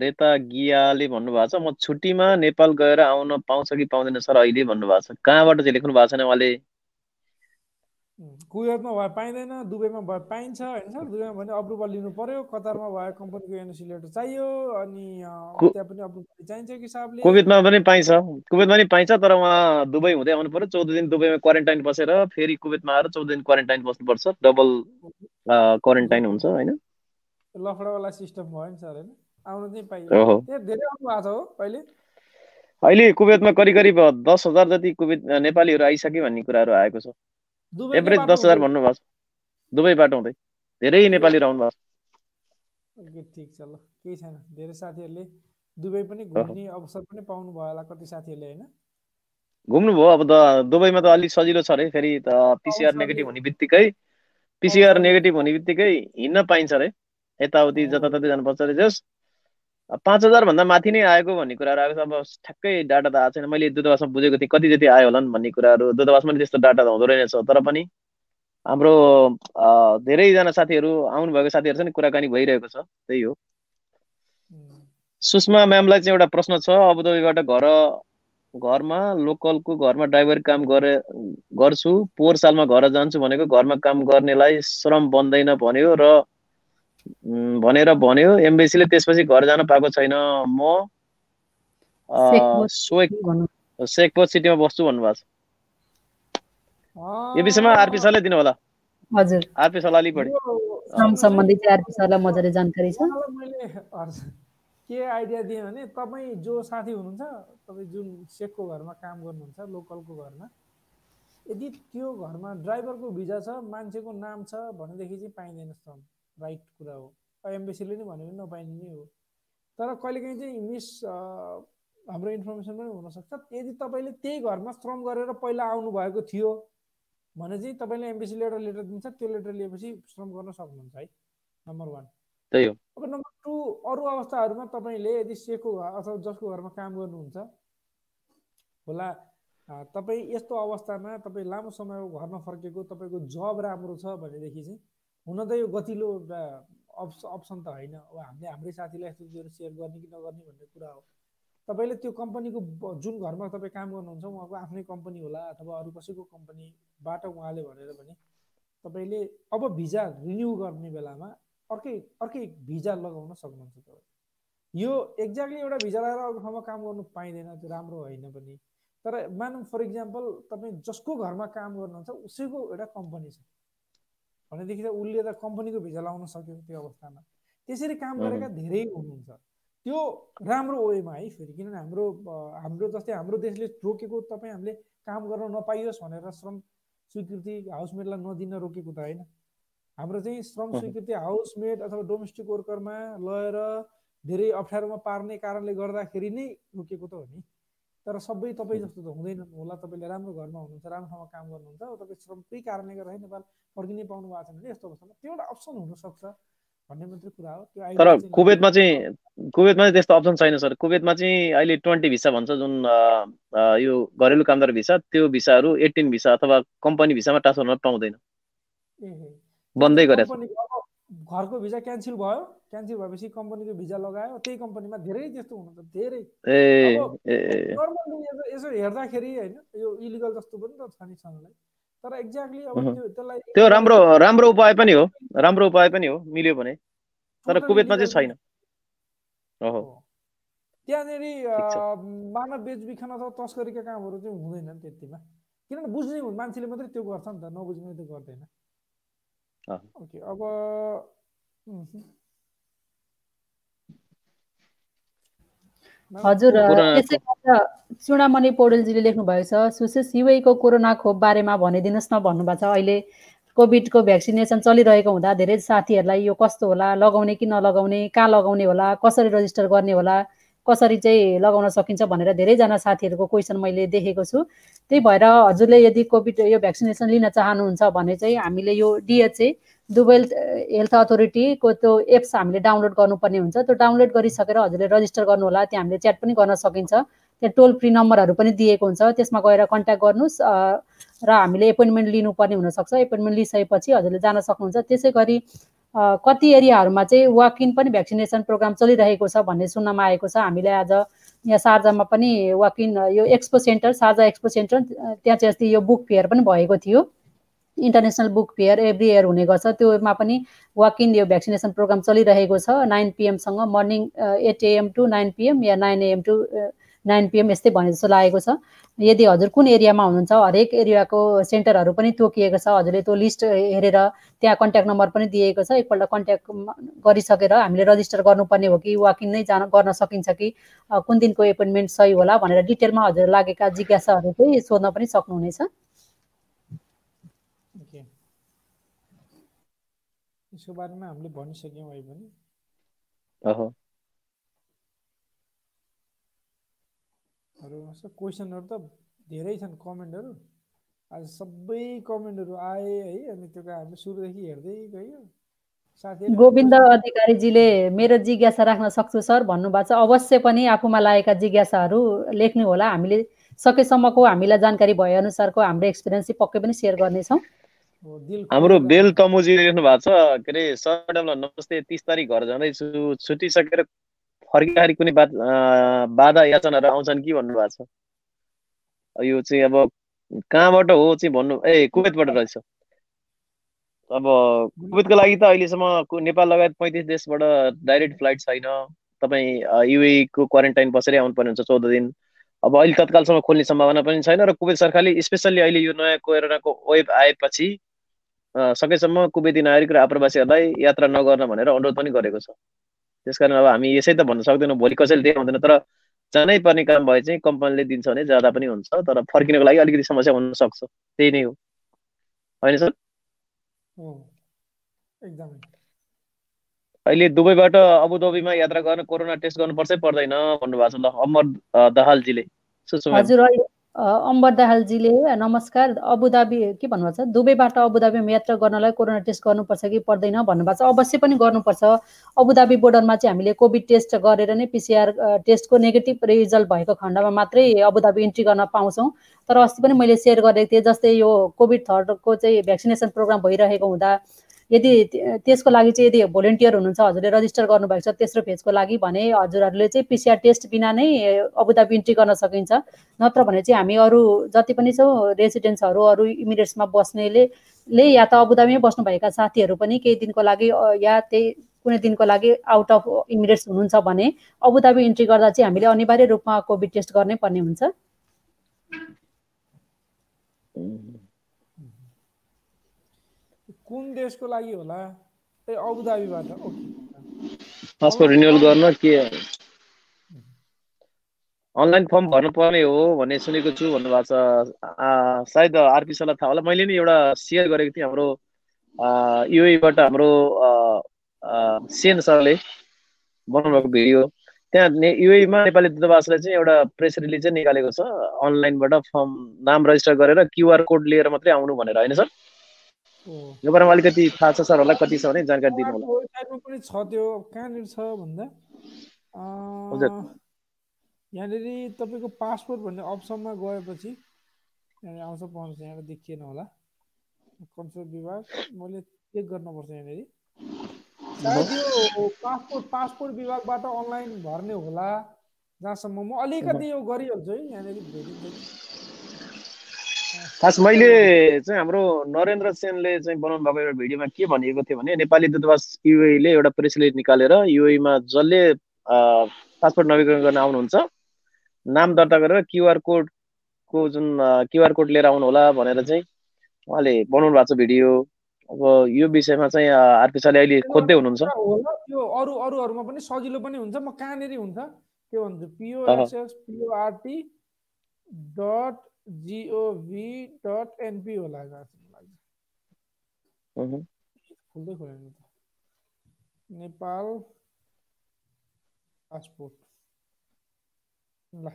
रेता गियाले भन्नुभएको छ म छुट्टीमा नेपाल गएर आउन पाउँछ कि पाउँदैन सर? अहिले भन्नुभएको छ। कहाँबाट चाहिँ लेख्नु भएको छैन उहाँले? कुवेतमा भए पाइँदैन दुबईमा भए पाइन्छ होइन सर? दुबईमा भने अप्रुभल लिनु पर्यो कतारमा भए कम्पनीको एनओसी लेटर चाहियो अनि त्यहाँ पनि अप्रुभल चाहिन्छ कि हिसाबले कुवेतमा पनि पाइन्छ। कुवेतमा पनि पाइन्छ तर उहाँ दुबई हुँदै आउनु पर्यो। चौध दिन दुबईमा क्वारेन्टाइन बसेर फेरि कुवेतमा आएर चौध दिन क्वारेन्टाइन बस्नुपर्छ। डबल क्वारेन्टाइन हुन्छ होइन? लफडावाला सिस्टम भयो नि सर होइन? आउनु चाहिँ पाइयो। धेरै आउनु भएको छ हो अहिले अहिले कुवेतमा करिब करिब दस हजार जति कुवेत नेपालीहरू आइसक्यो भन्ने कुराहरू आएको छ। एभरेज दस हजार भन्नुभएको छ। दुबईबाट हुँदै। धेरै नेपालीहरू आउनु भएको छ। ठिक छ ल। केही छैन। धेरै साथीहरूले दुबई पनि घुम्ने अवसर पनि पाउनु भयो होला कति साथीहरूले होइन? घुम्नुभयो अब त दुबईमा त अलिक सजिलो छ अरे फेरि त पिसिआर नेगेटिभ हुने बित्तिकै पिसिआर नेगेटिभ हुने बित्तिकै हिँड्न पाइन्छ अरे यताउति जताततै जानुपर्छ अरे जस पाँच हजारभन्दा माथि नै आएको भन्ने कुराहरू आएको छ। अब ठ्याक्कै डाटा त आएको छैन। मैले दूतावासमा बुझेको थिएँ कति जति आयो होला भन्ने कुराहरू। दूतावासमा त्यस्तो डाटा त हुँदो रहेछ तर पनि हाम्रो धेरैजना साथीहरू आउनुभएको साथीहरूसँग कुराकानी भइरहेको छ त्यही हो। सुषमा म्यामलाई चाहिँ एउटा प्रश्न छ। अबुधाबीबाट घर घरमा लोकलको घरमा ड्राइभर काम गरे गर्छु पोहोर सालमा घर जान्छु भनेको घरमा काम गर्नेलाई श्रम बन्दैन भन्यो र भनेर भन्यो। एमबिसीले त्यसपछि घर जान पाएको छैन। म सेकपोत सिटीमा बस्छु भन्नुभएको छ। यो विषयमा आरपी सरले दिनु होला हजुर। आरपी सरलाई अलिक बढी श्रम सम्बन्धी चाहिँ आरपी सरलाई मजाले जानकारी छ। मैले के आइडिया दिएँ भने तपाईँ जो साथी हुनुहुन्छ तपाईँ जुन सेकको घरमा काम गर्नुहुन्छ लोकलको घरमा यदि त्यो घरमा ड्राइभरको भिजा छ मान्छेको नाम छ भनेदेखि चाहिँ पाइँदैन श्रम। राइट कुरा हो। एम्बेसीले नै भनेको नपाइने नै हो। तर कहिलेकाहीँ चाहिँ मिस हाम्रो इन्फर्मेसन पनि हुनसक्छ। यदि तपाईँले त्यही घरमा श्रम गरेर पहिला आउनुभएको थियो भने चाहिँ तपाईँले एम्बेसी लेटर लेटर दिन्छ। त्यो लेटर लिएपछि श्रम गर्न सक्नुहुन्छ है नम्बर वान त्यही हो। अब नम्बर टू अरू अवस्थाहरूमा तपाईँले यदि सेको अथवा जसको घरमा काम गर्नुहुन्छ होला तपाईँ यस्तो अवस्थामा तपाईँ लामो समय घरमा फर्केको तपाईँको जब राम्रो छ भनेदेखि चाहिँ हुन त यो गतिलो अप्स अप्सन त होइन। अब हामीले हाम्रै साथीलाई यस्तो कुरोहरू सेयर गर्ने कि नगर्ने भन्ने कुरा हो। तपाईँले त्यो कम्पनीको जुन घरमा तपाईँ काम गर्नुहुन्छ उहाँको आफ्नै कम्पनी होला अथवा अरू कसैको कम्पनीबाट उहाँले भनेर भने तपाईँले अब भिजा रिन्यू गर्ने बेलामा अर्कै अर्कै भिजा लगाउन सक्नुहुन्छ तपाईँ। यो एक्ज्याक्टली एउटा भिजा लगाएर अर्को ठाउँमा काम गर्नु पाइँदैन त्यो राम्रो होइन पनि। तर मानौँ फर इक्जाम्पल तपाईँ जसको घरमा काम गर्नुहुन्छ उसैको एउटा कम्पनी छ। भनेदेखि त उसले त कम्पनीको भिजा लाउन सक्यो त्यो अवस्थामा। त्यसरी काम गरेका धेरै हुनुहुन्छ। त्यो राम्रो वेमा है फेरि किनभने हाम्रो हाम्रो जस्तै हाम्रो देशले रोकेको तपाईँ हामीले काम गर्न नपाइयोस् भनेर श्रम स्वीकृति हाउसमेटलाई नदिन रोकेको त होइन। हाम्रो चाहिँ श्रम स्वीकृति हाउसमेट अथवा डोमेस्टिक वर्करमा लगेर धेरै अप्ठ्यारोमा पार्ने कारणले गर्दाखेरि नै रोकेको त हो नि। तर सबै तपाईँ जस्तो त हुँदैन होला तपाईँले राम्रो घरमा हुनुहुन्छ राम्रो ठाउँमा काम गर्नुहुन्छ तपाईँ श्रमकै कारणले गर्दा नेपाल फर्किनै पाउनु भएको छैन भने यस्तो अवस्थामा त्यो एउटा अप्सन हुनसक्छ भन्ने मात्रै कुरा हो। त्यो तर कुवेतमा चाहिँ कुवेतमा चाहिँ त्यस्तो अप्सन छैन सर। कुवेतमा चाहिँ अहिले ट्वेन्टी भिसा भन्छ जुन यो घरेलु कामदार भिसा त्यो भिसाहरू एट्टिन भिसा अथवा कम्पनी भिसामा ट्रान्सफर पाउँदैन। बन्दै गरेछ घरको भिजा क्यान्सल भयो। क्यान्सल भएपछि कम्पनीको भिजा लगायो। त्यही कम्पनीमा धेरै त्यस्तो हुनुहुन्छ धेरै। नर्मल्ली यसो हेर्दाखेरि होइन यो इलिगल जस्तो पनि त छ नि सँगलाई तर एक्ज्याक्टली अब। त्यो त्यसलाई त्यो राम्रो राम्रो उपाय पनि हो। राम्रो उपाय पनि हो मिल्यो भने। तर कुवेतमा चाहिँ छैन। ओहो। त्यहाँनिर मानव बेचबिखन अथवा तस्करीका कामहरू चाहिँ हुँदैनन् त्यतिमा। किनभने बुझ्ने मान्छेले मात्रै त्यो गर्छ नि त नबुझ्ने त्यो गर्दैन। अँ। ओके अब उहुँ। म्याम, हजुर त्यसैबाट चुडामणि पौडेलजीले लेख्नु भएको छ सुशेष युएको कोरोना खोप बारेमा भनिदिनुहोस् न भन्नुभएको छ अहिले कोभिडको भ्याक्सिनेसन चलिरहेको हुँदा धेरै साथीहरूलाई यो कस्तो होला लगाउने कि नलगाउने कहाँ लगाउने होला कसरी रजिस्टर गर्ने होला कसरी चाहिँ लगाउन सकिन्छ भनेर धेरैजना साथीहरूको क्वेसन मैले देखेको छु। त्यही भएर हजुरले यदि कोभिड यो भ्याक्सिनेसन लिन चाहनुहुन्छ भने चाहिँ हामीले यो डिएचए दुबई हेल्थ अथोरिटीको त्यो एप्स हामीले डाउनलोड गर्नुपर्ने हुन्छ। त्यो डाउनलोड गरिसकेर हजुरले रजिस्टर गर्नु होला त्यहाँ हामीले च्याट पनि गर्न सकिन्छ। त्यहाँ टोल फ्री नम्बरहरू पनि दिएको हुन्छ। त्यसमा गएर कन्ट्याक्ट गर्नुहोस् र हामीले एपोइन्टमेन्ट लिनुपर्ने हुनसक्छ। एपोइन्टमेन्ट लिइसकेपछि हजुरले जान सक्नुहुन्छ। त्यसै गरी कति एरियाहरूमा चाहिँ वाक इन पनि भ्याक्सिनेसन प्रोग्राम चलिरहेको छ भन्ने सुन्नमा आएको छ। हामीले आज यहाँ सार्जामा पनि वाक इन यो expo centre Sharjah expo centre त्यहाँ चाहिँ अस्ति यो बुक फेयर पनि भएको थियो। International book fair every year हुने गर्छ। त्योमा पनि वाक इन यो भ्याक्सिनेसन प्रोग्राम चलिरहेको छ। Nine पिएमसँग morning eight AM to nine PM yeah nine AM to nine PM यस्तै भने जस्तो लागेको छ। यदि हजुर कुन एरियामा हुनुहुन्छ हरेक एरियाको सेन्टरहरू पनि तोकिएको छ। हजुरले त्यो लिस्ट हेरेर त्यहाँ कन्ट्याक्ट नम्बर पनि दिएको छ। एकपल्ट कन्ट्याक्ट गरिसकेर हामीले रजिस्टर गर्नुपर्ने हो कि वाक इन नै जान गर्न सकिन्छ कि कुन दिनको एपोइन्टमेन्ट सही होला भनेर डिटेलमा हजुर लागेका जिज्ञासाहरू चाहिँ सोध्न पनि सक्नुहुनेछ। यसको बारेमा हामीले भनिसक्यौँ अहिले पनि ओहो अरू क्वेसनहरू त धेरै छन् कमेन्टहरू। आज सबै कमेन्टहरू आए है अनि त्यो हामीले सुरुदेखि हेर्दै गयो। साथीहरूले गोविन्द अधिकारीजीले मेरो जिज्ञासा राख्न सक्छु सर भन्नुभएको छ अवश्य पनि आफूमा लागेका जिज्ञासाहरू लेख्नु होला। हामीले सकेसम्मको हामीलाई जानकारी भए अनुसारको हाम्रो एक्सपिरियन्स चाहिँ पक्कै पनि सेयर गर्नेछौँ। हाम्रो बेल तमुजीले लेख्नु भएको छ के अरे सर नमस्ते तिस तारिक घर जाँदैछु। छुट्टिसकेर फर्किँदाखेरि कुनै बात बाधा याचनाहरू आउँछन् कि भन्नुभएको छ? यो चाहिँ अब कहाँबाट हो चाहिँ भन्नु ए कुवेतबाट रहेछ। अब कुवेतको लागि त अहिलेसम्म नेपाल लगायत पैँतिस देशबाट डाइरेक्ट फ्लाइट छैन। तपाईँ युए को क्वारेन्टाइन बसेरै आउनुपर्ने हुन्छ चौध दिन। अब अहिले तत्कालसम्म खोल्ने सम्भावना पनि छैन र कुवेत सरकारले स्पेसल्ली अहिले यो नयाँ कोरोनाको वेब आएपछि सकेसम्म कुवेती नागरिक र आप्रवासीहरूलाई यात्रा नगर्न भनेर अनुरोध पनि गरेको छ। त्यसकारण अब हामी यसै त भन्न सक्दैनौँ भोलि कसैले देखाउँदैन तर जानै पर्ने काम भए चाहिँ कम्पनीले दिन्छ भने जाँदा पनि हुन्छ तर फर्किनको लागि अलिकति समस्या हुनसक्छ। त्यही नै हो। होइन सर? एकदमै। अहिले दुबईबाट अबुधाबीमा यात्रा गर्न कोरोना टेस्ट गर्नुपर्छ पर्दैन भन्नुभएको छ ल अमर दाहालजीले। हजुर अम्बर दाहालजीले नमस्कार अबुधाबी के भन्नुभएको छ दुबईबाट अबुधाबीमा यात्रा गर्नलाई कोरोना टेस्ट गर्नुपर्छ कि पर्दैन भन्नुभएको छ। अवश्य पनि गर्नुपर्छ। अबुधाबी बोर्डरमा चाहिँ हामीले कोभिड टेस्ट गरेर नै पिसिआर टेस्टको नेगेटिभ रिजल्ट भएको खण्डमा मात्रै अबुधाबी इन्ट्री गर्न पाउँछौँ। तर अस्ति पनि मैले सेयर गरेको थिएँ जस्तै यो कोभिड थर्डको चाहिँ भ्याक्सिनेसन प्रोग्राम भइरहेको हुँदा यदि त्य- त्यसको लागि चाहिँ यदि भोलिन्टियर हुनुहुन्छ हजुरले रजिस्टर गर्नुभएको छ तेस्रो फेजको लागि भने हजुरहरूले चाहिँ पिसिआर टेस्ट बिना नै अबुधाबी इन्ट्री गर्न सकिन्छ। नत्र भने चाहिँ हामी अरू जति पनि छौँ रेसिडेन्ट्सहरू अरू इमिरेट्समा बस्नेले ले या त अबुधाबीमै बस्नुभएका साथीहरू पनि केही दिनको लागि या त्यही कुनै दिनको लागि आउट अफ इमिरेट्स हुनुहुन्छ भने अबुधाबी इन्ट्री गर्दा चाहिँ हामीले अनिवार्य रूपमा कोभिड टेस्ट गर्नै पर्ने हुन्छ। कुन देशको लागि होला? ए अबुधाबीबाट ओके। पासपोर्ट रिन्युअल गर्न के? अनलाइन फर्म भर्नुपर्ने हो भन्ने सुनेको छु भन्नुभएको छ। सायद आरपी सरलाई थाहा होला। मैले नि एउटा सेयर गरेको थिएँ हाम्रो युएबाट हाम्रो सेन सरले बनाउनु भएको भिडियो। त्यहाँ ने युएमा नेपाली दूतावासले चाहिँ एउटा प्रेस रिलिज चाहिँ निकालेको छ। अनलाइनबाट फर्म नाम रजिस्टर गरेर क्युआर कोड लिएर मात्रै आउनु भनेर। होइन सर? यो बारेमा अलिकति थाहा छ सरहरूलाई कति छ भने जानकारी दिनु होला। पनि छ त्यो। कहाँनिर छ भन्दा? यहाँनिर तपाईँको पासपोर्ट भन्ने अप्सनमा गएपछि यहाँनिर आउँछ पाउँछ यहाँनिर देखिएन होला। कन्सुलर विभाग मैले चेक गर्नुपर्छ यहाँनिर। पासपोर्ट पासपोर्ट विभागबाट अनलाइन भर्ने होला जहाँसम्म। म अलिकति यो गरिहाल्छु है यहाँनिर भेटिन्छ खास मैले चाहिँ हाम्रो नरेन्द्र सेनले चाहिँ बनाउनु भएको एउटा भिडियोमा के भनिएको थियो भने नेपाली दूतावास युएले एउटा प्रेस रिलिज निकालेर युएमा जसले पासपोर्ट नवीकरण गर्न आउनुहुन्छ नाम दर्ता गरेर क्युआर कोडको जुन क्युआर कोड लिएर आउनु होला भनेर चाहिँ उहाँले बनाउनु भएको छ भिडियो। अब यो विषयमा चाहिँ आरपी सरले अहिले खोज्दै हुनुहुन्छ। त्यो अरू अरूहरूमा पनि सजिलो पनि हुन्छ म कहाँनिर हुन्छ के भन्छु POSS PORT dot GOV dot NP होला लाग्छ। खुल्दै खोलेन त। नेपाल पासपोर्ट। ल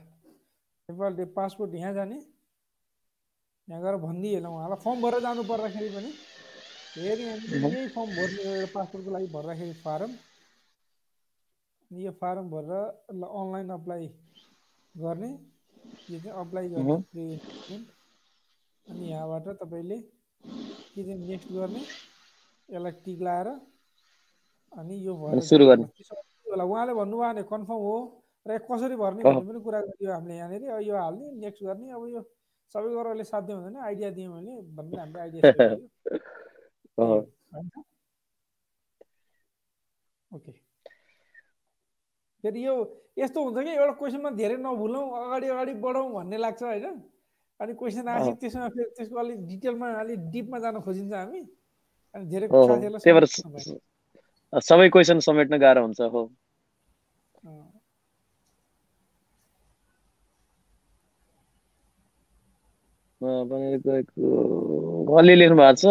नेपाल पासपोर्ट यहाँ जाने। यहाँ गएर भनिदिइहालौँ उहाँलाई। फर्म भरेर जानु पर्दाखेरि पनि फेरि यही फर्म भर्ने एउटा पासपोर्टको लागि भर्दाखेरि फारम। यो फारम भरेर ल अनलाइन अप्लाई गर्ने। यो चाहिँ अप्लाई गर्ने अनि यहाँबाट तपाईँले के चाहिँ नेक्स्ट गर्ने यसलाई टिक लाएर अनि यो भएर सुरु गर्ने। होला। उहाँले भन्नुभयो भने कन्फर्म हो। र कसरी भर्ने। भन्ने पनि कुरा गरियो हामीले यहाँनिर। यो हाल्ने नेक्स्ट गर्ने। अब यो सबै गरेर अहिले साध्य हुँदैन। आइडिया दिएँ मैले भन्ने हामीले आइडिया *laughs* ओके फेरि यो यस्तो हुन्छ कि एउटा क्वेसनमा धेरै नभुलौँ अगाडि अगाडि बढौँ भन्ने लाग्छ होइन अनि क्वेसन आएपछि। त्यसमा फेरि त्यसको अलिक डिटेलमा अलिक डिपमा जान खोजिन्छ हामी अनि धेरै सबै क्वेसन समेट्न गाह्रो हुन्छ हो अँ। अँ, बनेर गएको उहाँले लेख्नु भएको छ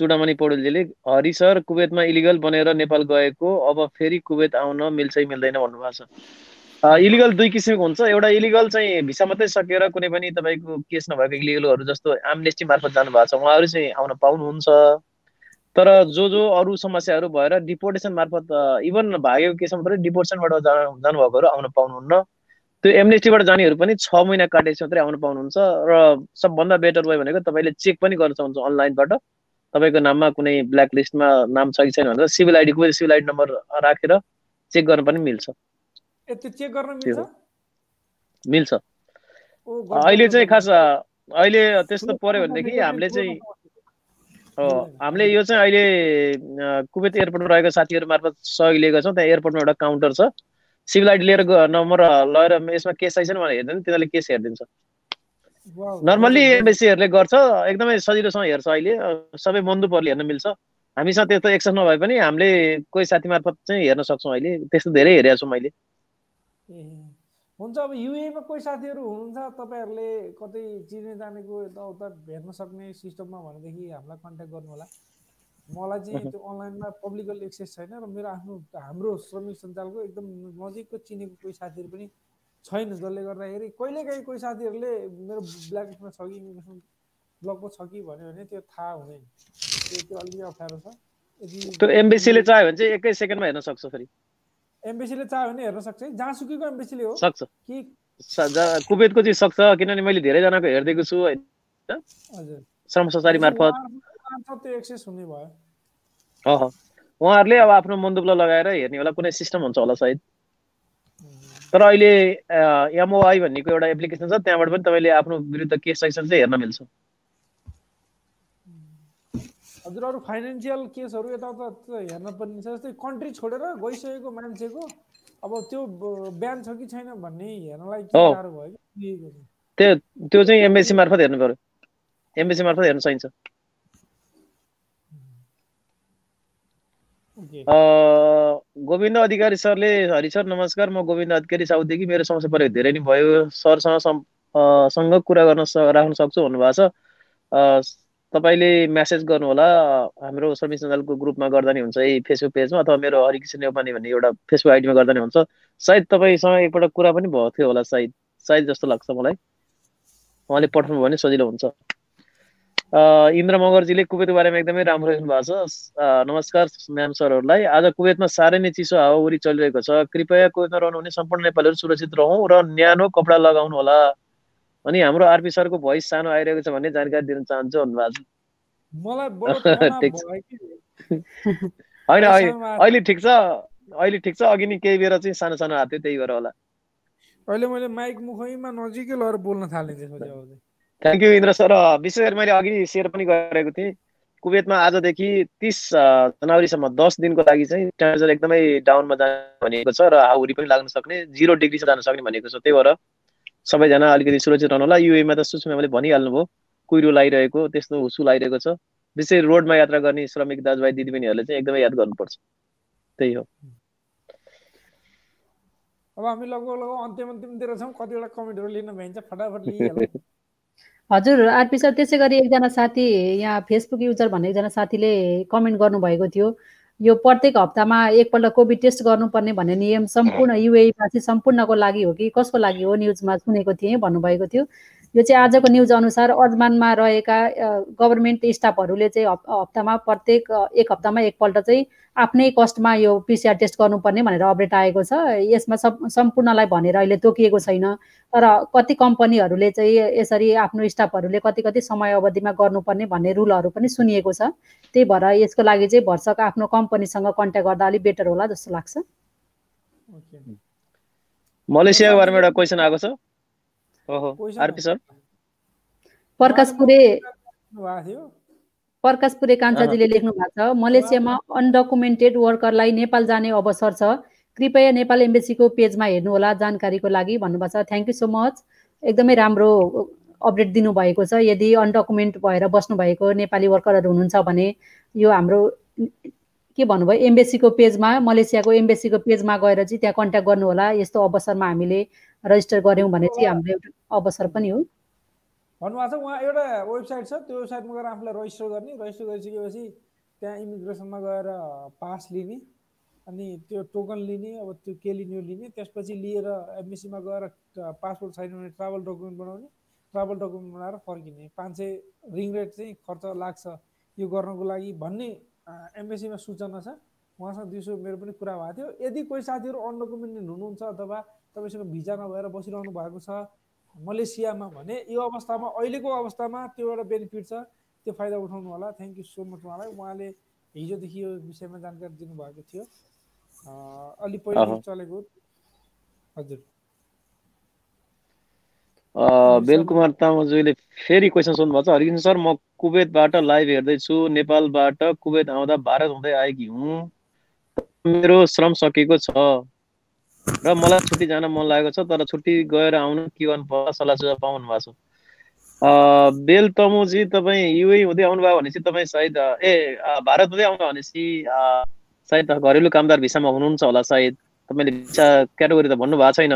चुडामणि पौडेलजीले हरि सर कुवेतमा इलिगल बनेर नेपाल गएको अब फेरि कुवेत आउन मिल्छ मिल्दैन भन्नुभएको छ। इलिगल दुई किसिमको हुन्छ। एउटा इलिगल चाहिँ भिसा मात्रै सकेर कुनै पनि तपाईँको केस नभएको इलिगलहरू जस्तो एमनेस्टी मार्फत जानुभएको छ। उहाँहरू चाहिँ आउन पाउनुहुन्छ। तर जो जो अरू समस्याहरू भएर डिपोर्टेसन मार्फत इभन भागेको केसमा पनि डिपोर्टेसनबाट जानु जानुभएकोहरू आउन पाउनुहुन्न। त्यो एमनेस्टीबाट जानेहरू पनि छ महिना काटेपछि मात्रै आउन पाउनुहुन्छ। र सबभन्दा बेटर वे भनेको तपाईँले चेक पनि गर्न सक्नुहुन्छ अनलाइनबाट। तपाईँको नाममा कुनै ब्ल्याक लिस्टमा नाम छ कि छैन भनेर सिभिल आइडीको सिभिल आइडी नम्बर राखेर चेक गर्न पनि मिल्छ। चेक गर्न मिल्छ। मिल्छ। अहिले चाहिँ खास अहिले त्यस्तो पऱ्यो भनेदेखि हामीले चाहिँ। हो। हामीले यो चाहिँ अहिले कुवेत एयरपोर्टमा रहेको साथीहरू मार्फत सहयोग लिएको छौँ। त्यहाँ एयरपोर्टमा एउटा काउन्टर छ। सिभिल आइडी लिएर नम्बर लगेर यसमा केस छैन भनेर हेर्दैन। तिनीहरूले केस हेरिदिन्छ। नर्मल्ली। एमबेसीहरूले गर्छ एकदमै सजिलोसँग हेर्छ अहिले। सबै मन्दुपरले हेर्न मिल्छ। हामीसँग त्यस्तो एक्सेस नभए पनि हामीले कोही साथी मार्फत चाहिँ हेर्न सक्छौँ अहिले। त्यस्तो धेरै हेरेको छु मैले। हुन्छ अब युएमा कोही साथीहरू हुनुहुन्छ तपाईँहरूले कतै चिने जानेको यताउता हेर्न सक्ने सिस्टममा भनेदेखि हामीलाई कन्ट्याक्ट गर्नु होला मलाई चाहिँ त्यो अनलाइनमा पब्लिकल एक्सेस छैन र मेरो आफ्नो हाम्रो श्रमिक सञ्जालको एकदम नजिकको चिनेको कोही साथीहरू पनि छैन जसले गर्दाखेरि कहिलेकाहीँ कोही साथीहरूले मेरो ब्ल्याक लिस्टमा छ कि इमिग्रेसन ब्लकमा छ कि भन्यो भने त्यो थाहा हुँदैन। त्यो त्यो अलिकति अप्ठ्यारो छ। त्यो एमबेसीले चाह्यो भने चाहिँ एकै सेकेन्डमा हेर्न सक्छ फेरि। एम्बेसीले चाह्यो भने हेर्न सक्छ। है जहाँसुकैको एम्बेसीले हो? सक्छ। कि कुवेतको चाहिँ सक्छ किनभने मैले धेरैजनाको हेरिदिएको छु होइन? श्रम सचारी मार्फत। त्यो एक्सेस हुने भयो। उहाँहरूले अब आफ्नो मन्दुबलाई लगाएर हेर्ने होला कुनै सिस्टम हुन्छ होला सायद। तर अहिले एमओआई भन्नेको एउटा एप्लिकेसन छ त्यहाँबाट पनि तपाईँले आफ्नो विरुद्ध केस सेक्सन चाहिँ हेर्न मिल्छ हजुर अरू फाइनेन्सियल केसहरू यताउता हेर्न पर्ने छ जस्तै कन्ट्री छोडेर गइसकेको मान्छेको अब त्यो ब- ब्यान छ कि छैन भन्ने हेर्नलाई। गाह्रो भयो कि। त्यो त्यो चाहिँ एमबेसी मार्फत हेर्नु पर्यो एमबेसी मार्फत हेर्न सकिन्छ ओके अ, गोविन्द अधिकारी सरले हरि सर नमस्कार म गोविन्द अधिकारी साउदेखि मेरो समस्या परेको धेरै नै भयो। सरसँग सँग कुरा गर्न राख्न सक्छु भन्नुभएको छ। तपाईँले म्यासेज गर्नुहोला। हाम्रो श्रमिक सञ्जालको ग्रुपमा गर्दा नि हुन्छ। यही फेसबुक पेजमा अथवा मेरो हरिकृष्ण नेपाली भन्ने एउटा फेसबुक आइडीमा गर्दा नि हुन्छ। सायद तपाईँसँग एकपल्ट कुरा पनि भएको थियो होला सायद। सायद जस्तो लाग्छ मलाई। उहाँले पठाउनु भयो भने सजिलो हुन्छ। इन्द्र मगरजीले कुवेतको बारेमा एकदमै राम्रो लेख्नु भएको छ नमस्कार म्याम सरहरूलाई। आज कुवेतमा साह्रै नै चिसो हावाहुरी चलिरहेको छ। कृपया कुवेतमा रहनुहुने सम्पूर्ण नेपालीहरू सुरक्षित रहौँ र न्यानो कपडा लगाउनु होला। अनि हाम्रो आरपी सरको भोइस सानो आइरहेको छ भन्ने जानकारी दिन चाहन्छु। भन्नुभएको *laughs* छ। होइन अहिले ठिक छ। अहिले ठिक छ। अघि नै केही बेर चाहिँ सानो सानो हात थियो त्यही भएर होला। अहिले मैले माइक मुखैमा नजिकै लगेर बोल्न थालेँ थ्याङ्क यू इन्द्र सर विशेष गरी मैले अघि सेयर पनि गरेको थिएँ। कुवेतमा आजदेखि तिस जनवरीसम्म दस दिनको लागि चाहिँ टेम्परेचर एकदमै डाउनमा जाने भनेको छ र हाउरी पनि लाग्न सक्ने जिरो डिग्रीसम्म जान सक्ने भनेको छ। त्यही भएर सबैजना अलिकति सुरक्षित रहनु होला युएमा त सुषमाले भनिहाल्नुभयो। कुहिरो लगाइरहेको त्यस्तो हुसु लगाइरहेको छ। विशेष रोडमा यात्रा गर्ने श्रमिक दाजुभाइ दिदीबहिनीहरूले चाहिँ एकदमै याद गर्नुपर्छ। त्यही हो। अब हामी लगभग लगभग अन्तिम अन्तिमतिर छौँ कतिवटा कमेन्टहरू लिन भइन्छ फटाफट *laughs* हजुर आरपी सर त्यसै गरी एकजना साथी यहाँ फेसबुक युजर भन्ने एकजना साथीले कमेन्ट गर्नुभएको थियो। यो प्रत्येक हप्तामा एकपल्ट कोभिड टेस्ट गर्नुपर्ने भन्ने नियम सम्पूर्ण युएमा चाहिँ सम्पूर्णको लागि हो कि कसको लागि हो? न्युजमा सुनेको थिएँ भन्नुभएको थियो। यो चाहिँ आजको न्युज अनुसार अजमानमा रहेका गभर्मेन्ट स्टाफहरूले चाहिँ हप्तामा प्रत्येक एक हप्तामा एकपल्ट चाहिँ आफ्नै कस्टमा यो पिसिआर टेस्ट गर्नुपर्ने भनेर अपडेट आएको छ। यसमा सम्पूर्णलाई भनेर अहिले तोकिएको छैन। तर कति कम्पनीहरूले चाहिँ यसरी आफ्नो स्टाफहरूले कति कति समय अवधिमा गर्नुपर्ने भन्ने रुलहरू पनि सुनिएको छ। त्यही भएर यसको लागि चाहिँ भर्सक आफ्नो कम्पनीसँग कन्ट्याक्ट गर्दा अलिक बेटर होला जस्तो लाग्छ। मलेसियाको बारेमा एउटा क्वेसन आएको छ। प्रकाश पुरे प्रकाश पुरे कान्छाजीले लेख्नु भएको छ मलेसियामा अनडकुमेन्टेड वर्करलाई नेपाल जाने अवसर छ कृपया नेपाल एम्बेसीको पेजमा हेर्नुहोला जानकारीको लागि भन्नुभएको छ थ्याङ्क यू सो मच एकदमै राम्रो अपडेट दिनुभएको छ यदि अनडकुमेन्ट भएर बस्नुभएको नेपाली वर्करहरू हुनुहुन्छ भने यो हाम्रो के भन्नुभयो एम्बेसीको पेजमा मलेसियाको एम्बेसीको पेजमा गएर चाहिँ त्यहाँ कन्ट्याक्ट गर्नुहोला यस्तो अवसरमा हामीले रजिस्टर गऱ्यौँ भने चाहिँ हाम्रो एउटा अवसर पनि हो। भन्नुभएको छ उहाँ एउटा वेबसाइट छ त्यो वेबसाइटमा गएर आफूलाई रजिस्टर गर्ने। रजिस्टर गरिसकेपछि त्यहाँ इमिग्रेसनमा गएर पास लिने अनि त्यो टोकन लिने अब त्यो के लिने लिने। त्यसपछि लिएर एमबिसीमा गएर पासपोर्ट छैन भने ट्राभल डकुमेन्ट बनाउने ट्राभल डकुमेन्ट बनाएर फर्किने। पाँच सय रिङ रेट चाहिँ खर्च लाग्छ यो गर्नको लागि भन्ने एमबिसीमा सूचना छ। उहाँसँग दिउँसो मेरो पनि कुरा भएको थियो। यदि कोही साथीहरू अनडकुमेन्टेड हुनुहुन्छ अथवा तपाईँसँग भिजा नभएर बसिरहनु भएको छ मलेसियामा भने यो अवस्थामा अहिलेको अवस्थामा त्यो एउटा बेनिफिट छ त्यो फाइदा उठाउनु होला। थ्याङ्क यू सो मच उहाँलाई। उहाँले हिजोदेखि यो विषयमा जानकारी दिनुभएको थियो। अलि पहिले चलेको। हजुर। बेलकुमार तामाजुले फेरि क्वेसन सोध्नुभएको छ। हरिकृष्ण सर म कुवेतबाट लाइभ हेर्दैछु। नेपालबाट कुवेत आउँदा भारत हुँदै आएकी हुँ। मेरो श्रम सकेको छ। र मलाई छुट्टी जान मन लागेको छ तर छुट्टी गएर आउनु के गर्नु पर्छ सल्लाह सुझाव पाउनु भएको छ। बेल तमुजी तपाईँ युए हुँदै आउनुभयो भने चाहिँ तपाईँ सायद ए भारत हुँदै आउनु भनेपछि सायद घरेलु कामदार भिसामा हुनुहुन्छ होला सायद तपाईँले भिसा क्याटेगोरी त भन्नुभएको छैन।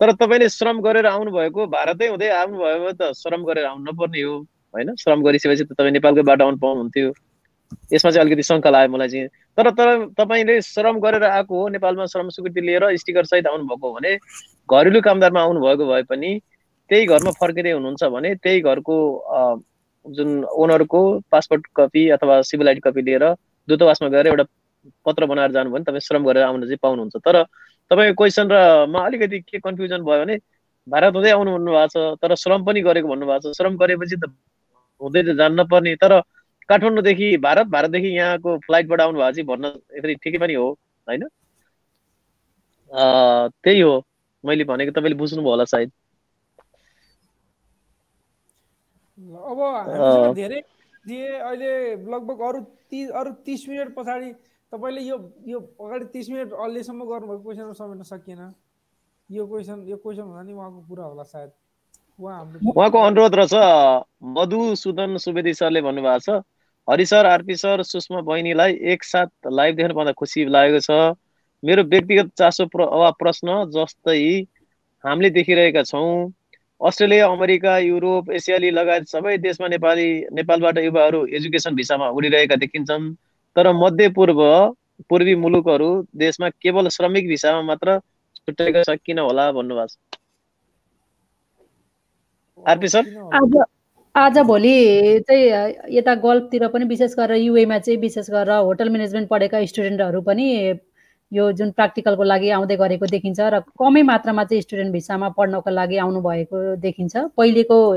तर तपाईँले श्रम गरेर आउनुभएको भारतै हुँदै आउनुभयो त श्रम गरेर आउनु नपर्ने हो होइन? श्रम गरिसकेपछि त तपाईँ नेपालकै बाटो आउनु पाउनुहुन्थ्यो। यसमा चाहिँ अलिकति शङ्का लाग्यो मलाई चाहिँ। तर तर तपाईँले श्रम गरेर आएको हो नेपालमा श्रम स्वीकृति लिएर स्टिकर सहित आउनुभएको हो भने घरेलु कामदारमा आउनुभएको भए पनि त्यही घरमा फर्किँदै हुनुहुन्छ भने त्यही घरको जुन ओनरको पासपोर्ट कपी अथवा सिभिल आइडी कपी लिएर दूतावासमा गएर एउटा पत्र बनाएर जानु भने तपाईँ श्रम गरेर आउन चाहिँ पाउनुहुन्छ। तर तपाईँको क्वेसन मा अलिकति के कन्फ्युजन भयो भने भारत हुँदै आउनु भन्नुभएको छ तर श्रम पनि गरेको भन्नुभएको छ। श्रम गरेपछि त हुँदै जान्न पर्ने तर काठमाडौँदेखि भारत भारतदेखि यहाँको फ्लाइटबाट आउनु चाहिँ भन्न यसरी ठिकै पनि हो होइन? त्यही हो मैले भनेको तपाईँले बुझ्नुभयो होला सायद। अब धेरै दिए अहिले लगभग अरू ति अरू तिस मिनट पछाडि तपाईँले यो यो अगाडि तिस मिनट अहिलेसम्म गर्नुभएको क्वेसनहरू समेट्न सकिएन। यो क्वेसन यो क्वेसन हुँदा नि उहाँको पुरा होला सायद। उहाँको अनुरोध रहेछ मधुसूदन सुवेदी सरले भन्नुभएको छ Hari sir RP sir Sushma बहिनीलाई एकसाथ लाइभ देख्न पाउँदा खुसी लागेको छ। मेरो व्यक्तिगत चासो प्र वा प्रश्न जस्तै हामीले देखिरहेका छौँ। अस्ट्रेलिया अमेरिका युरोप एसियाली लगायत सबै देशमा नेपाली नेपालबाट युवाहरू एजुकेसन भिसामा उडिरहेका देखिन्छन्। तर मध्यपूर्व पूर्वी मुलुकहरू देशमा केवल श्रमिक भिसामा मात्र छुट्याएको छ किन होला भन्नुभएको छ। RP sir? आज भोलि चाहिँ यता गल्फतिर पनि विशेष गरेर युएमा चाहिँ विशेष गरेर होटल म्यानेजमेन्ट पढेका स्टुडेन्टहरू पनि यो जुन प्र्याक्टिकलको लागि आउँदै गरेको देखिन्छ र कमै मात्रामा चाहिँ स्टुडेन्ट भिसामा पढ्नको लागि आउनु भएको देखिन्छ। पहिलेको